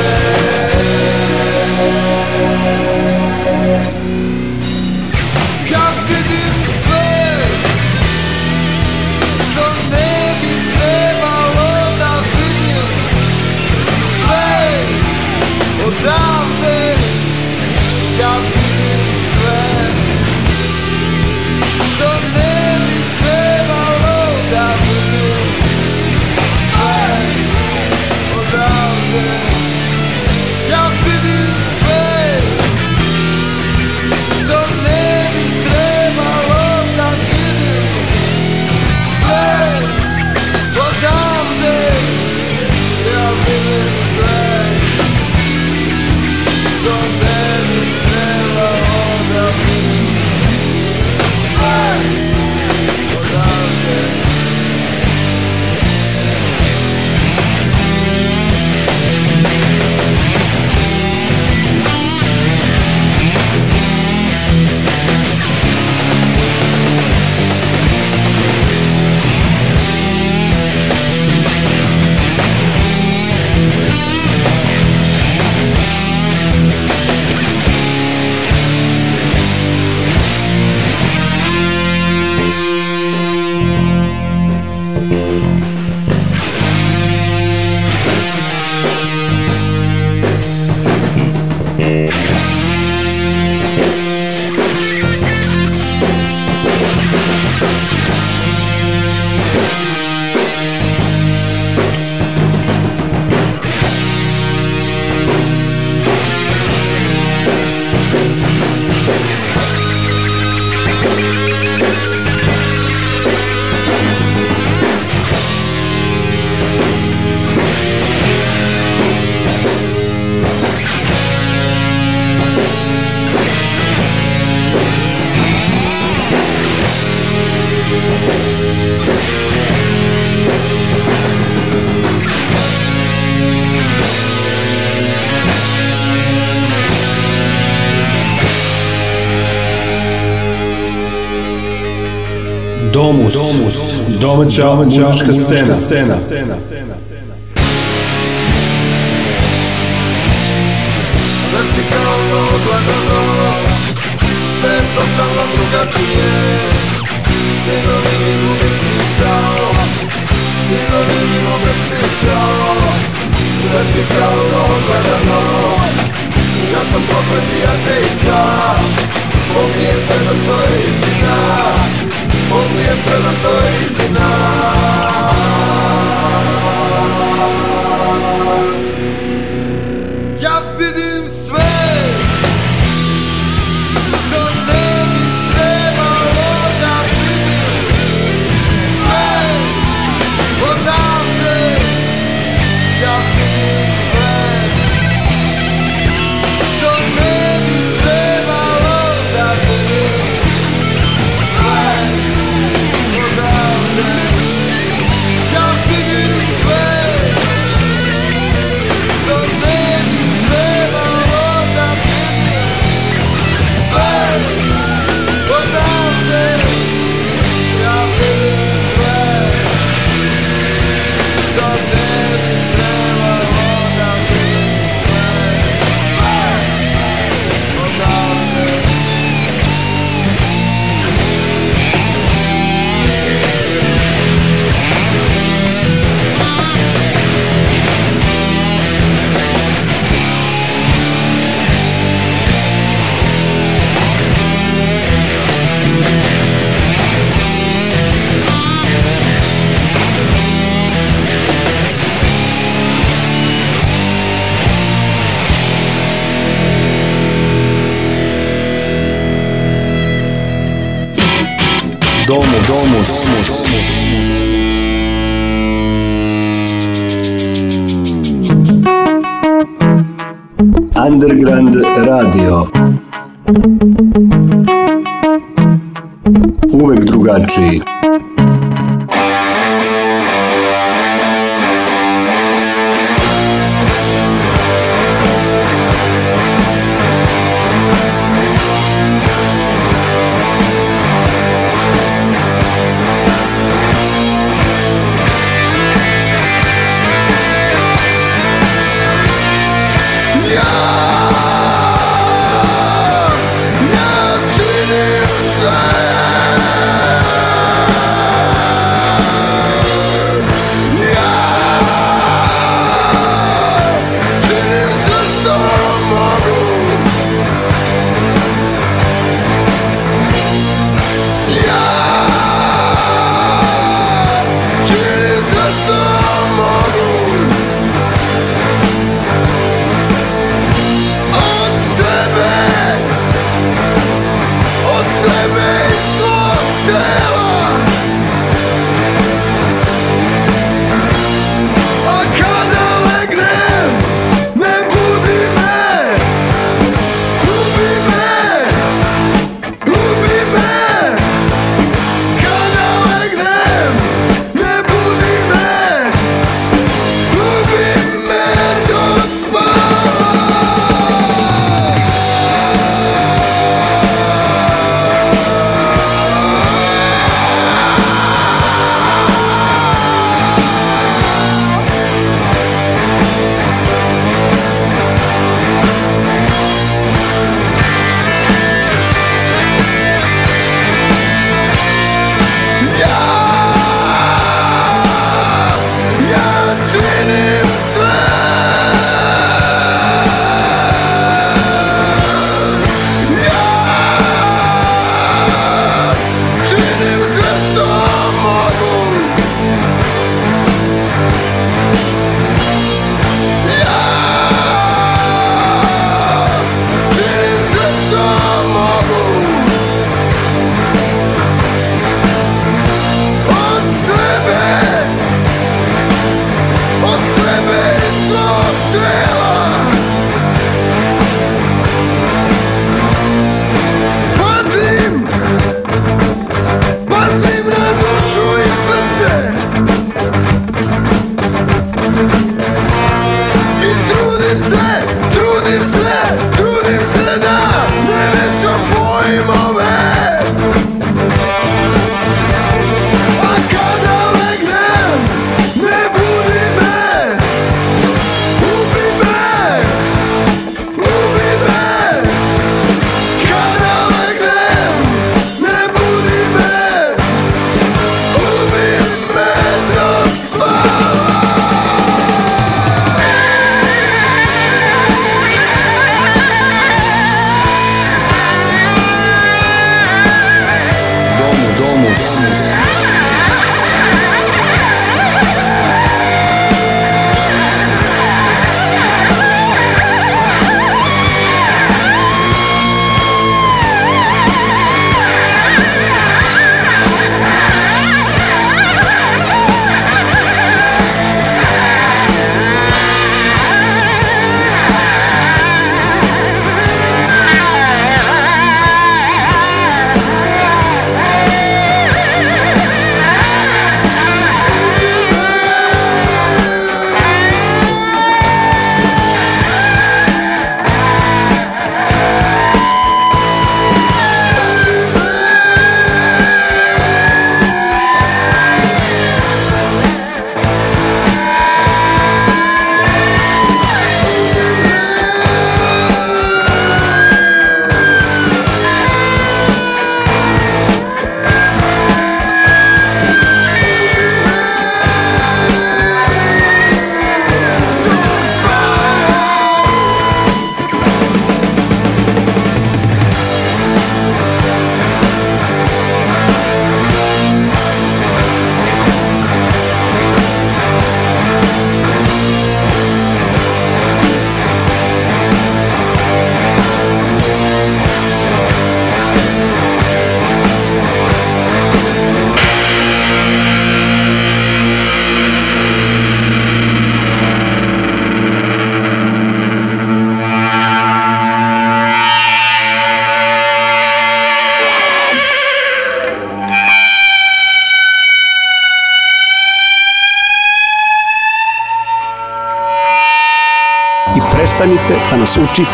domaća, domaća muzička, muzička scena. scena. Vertikalno gledano, sve totalno drugačije, sinonimi gubi smisao, sinonimi gubi smisao. Vertikalno gledano, ja sam pokret i ateista, ovdje sve da to je istina. only a certain Thursday night.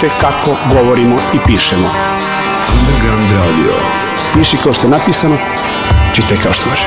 znate kako govorimo i pišemo. Underground Radio. Piši kao što je napisano, čitaj kao što može.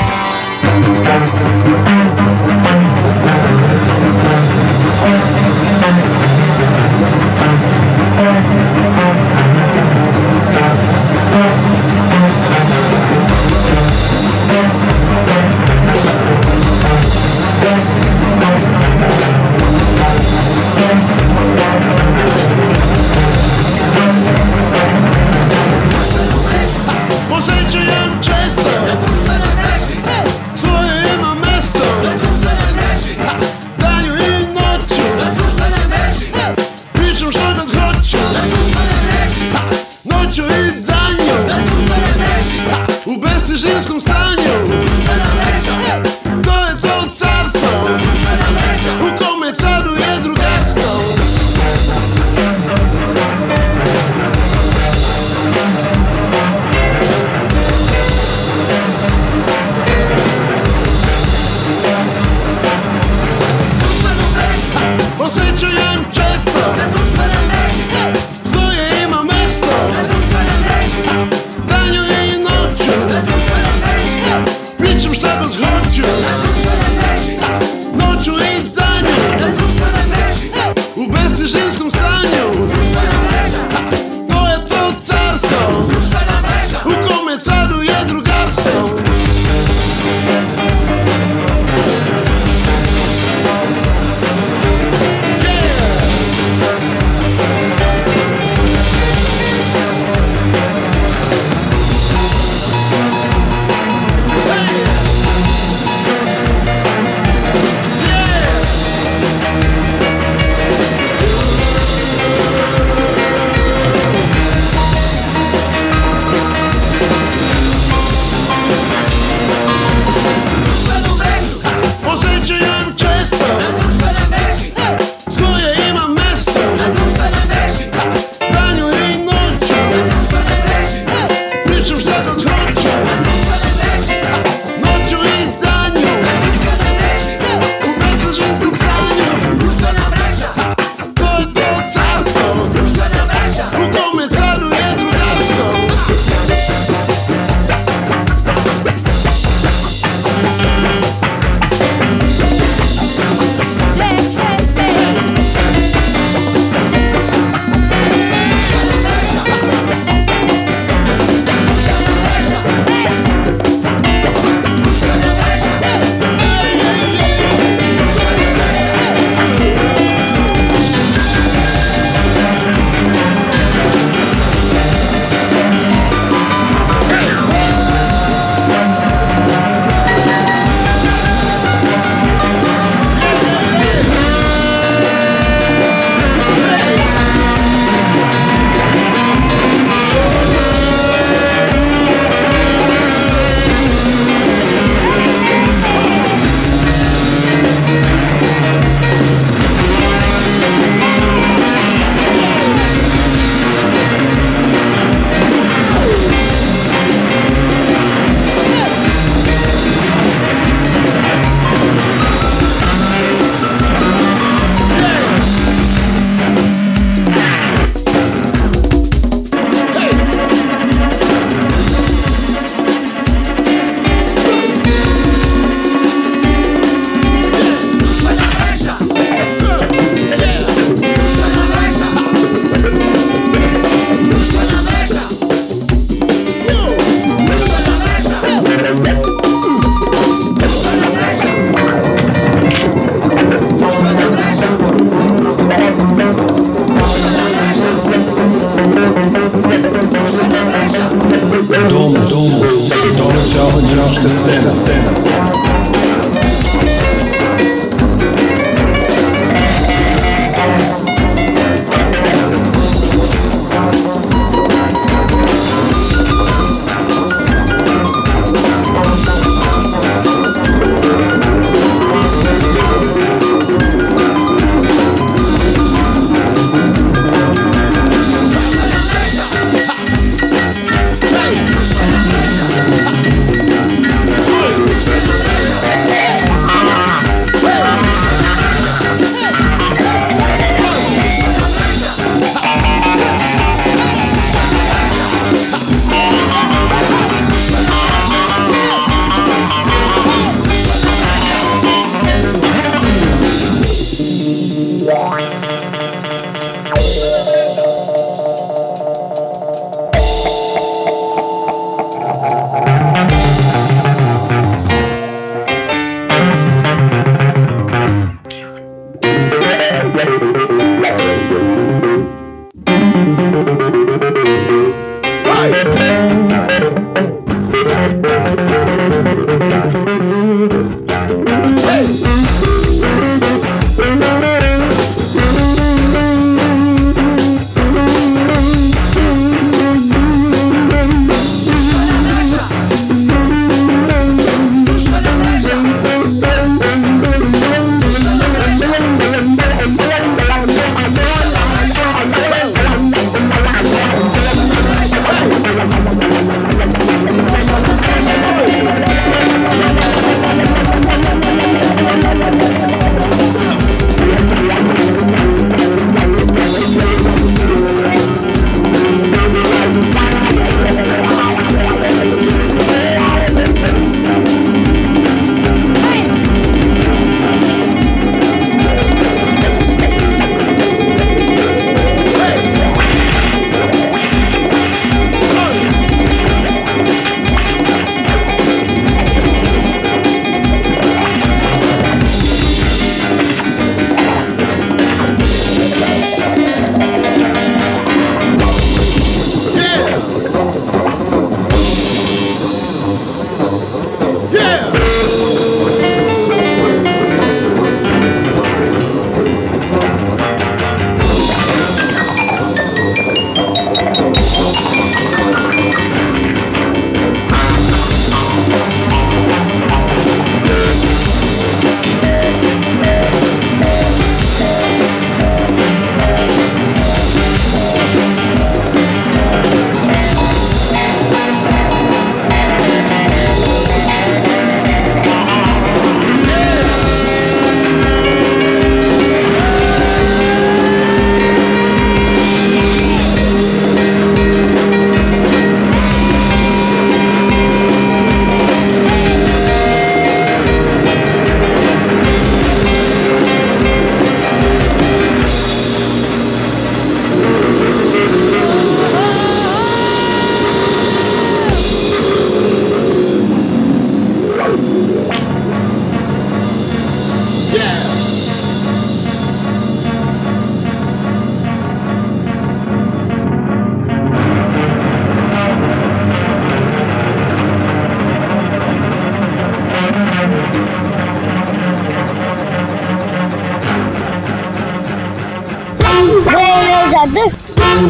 za D,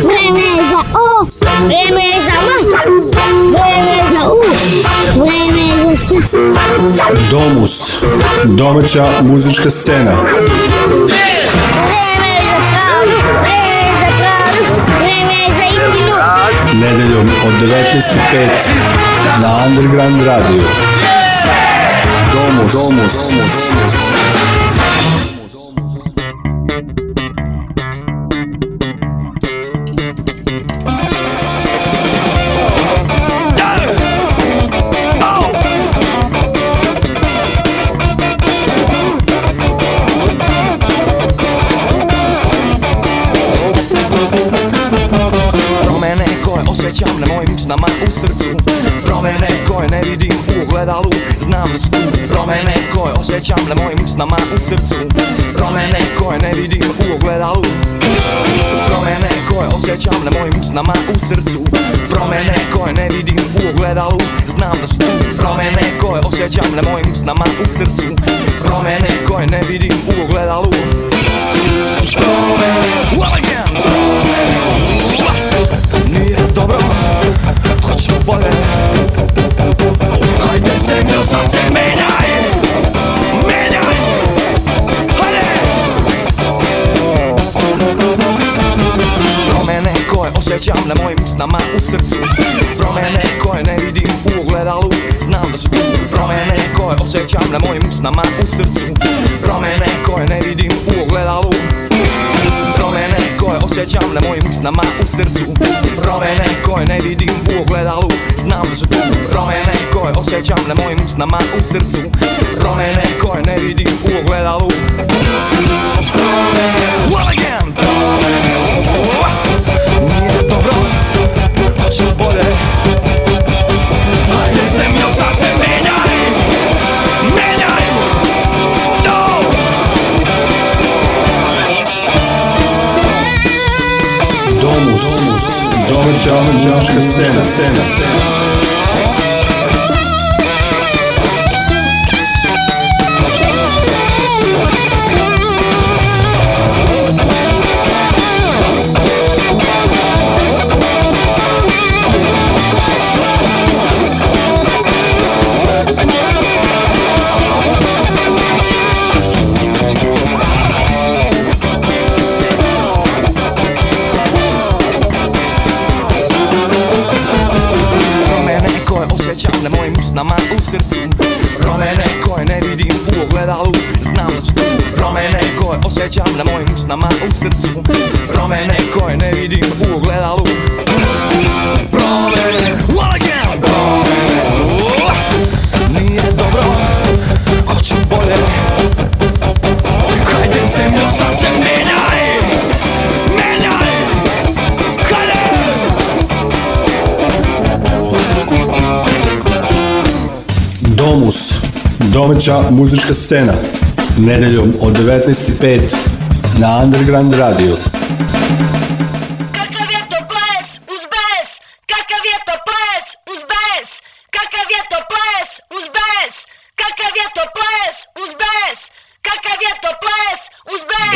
vreme je za O, vreme je za M, vreme je za U, vreme je za S. Domus, domaća muzička scena. Vreme je za pravdu, vreme je za pravdu, vreme je za istinu. Nedeljom od 19.05 na Underground Radio. Domus, domus, domus. domus. osjećam da mojim usnama u srcu Promene koje ne vidim u ogledalu Promene koje osjećam na mojim usnama u srcu Promene koje ne vidim u ogledalu Znam da su tu promene koje osjećam na mojim usnama u srcu Promene koje ne vidim u ogledalu Promene, well again Nije dobro, hoću bolje Hajde zemlju sad se menjaj osjećam na mojim usnama u srcu Promene koje ne vidim u ogledalu Znam da su tu promene koje osjećam na mojim usnama u srcu Promene koje ne vidim u ogledalu Promene koje osjećam na mojim usnama u srcu Promene koje ne vidim u ogledalu Znam da su tu promene koje osjećam na mojim usnama u srcu Promene koje ne vidim u ogledalu Promene Well again Promene dobro Hoću bolje Hajde zemljo sad se menjaj Menjaj Do Domus Domus Domaća muzička scena, scena. osjećam na mojim usnama u srcu Promene koje ne vidim u ogledalu Promene, what again? Promene, nije dobro, hoću bolje Hajde zemlju, sad se menjaj Menjaj, hajde Domus, domaća muzička scena nedeljom od 19.05 na Underground Radio. Kakav je to ples uz bes? Kakav je to ples uz bes?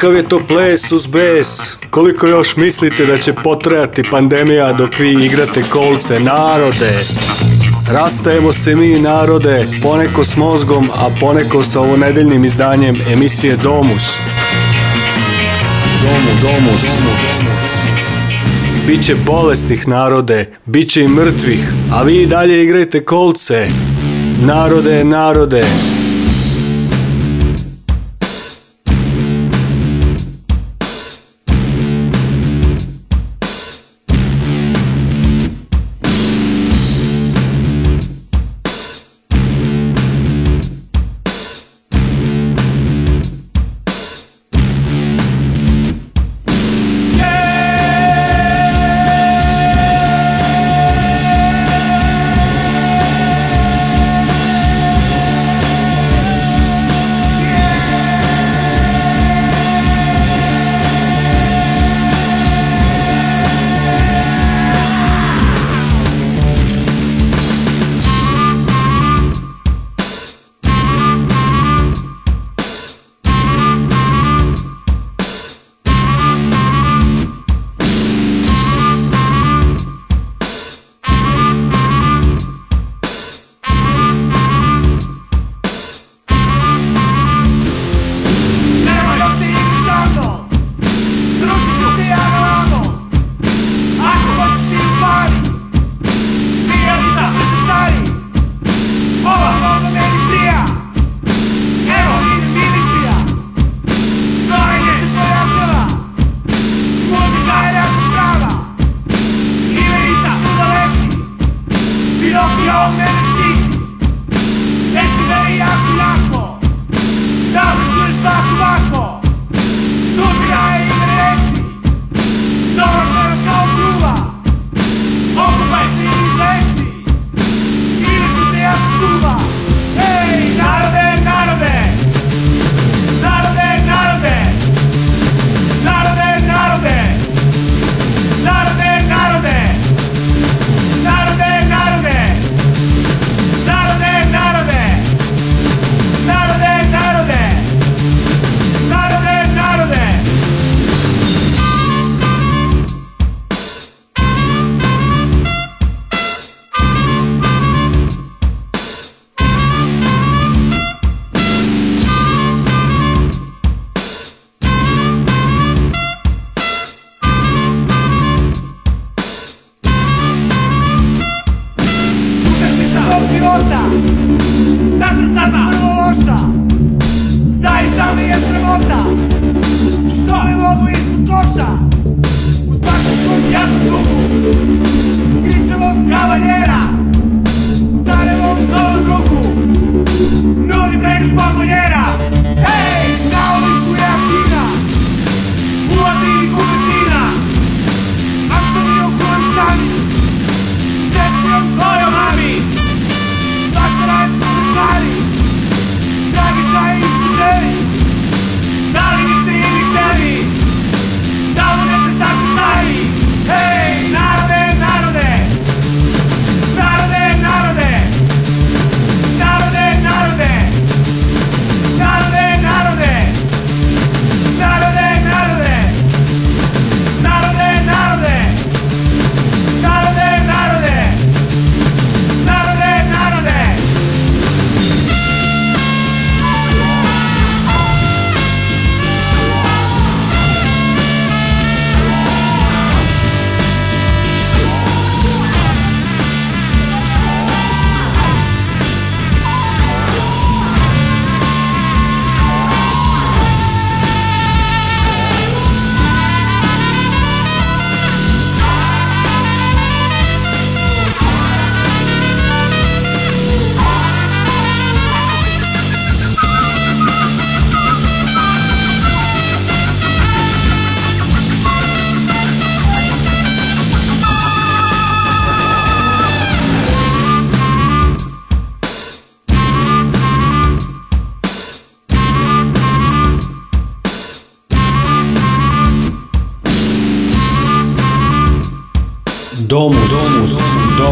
Kakav je to ples uz bes? Koliko još mislite da će potrajati pandemija dok vi igrate kolce narode? Rastajemo se mi narode, poneko s mozgom, a poneko sa ovonedeljnim izdanjem emisije Domus. Domus, Domus, Domus. Biće bolesnih narode, biće i mrtvih, a vi dalje igrajte kolce. Narode, narode. Thank you.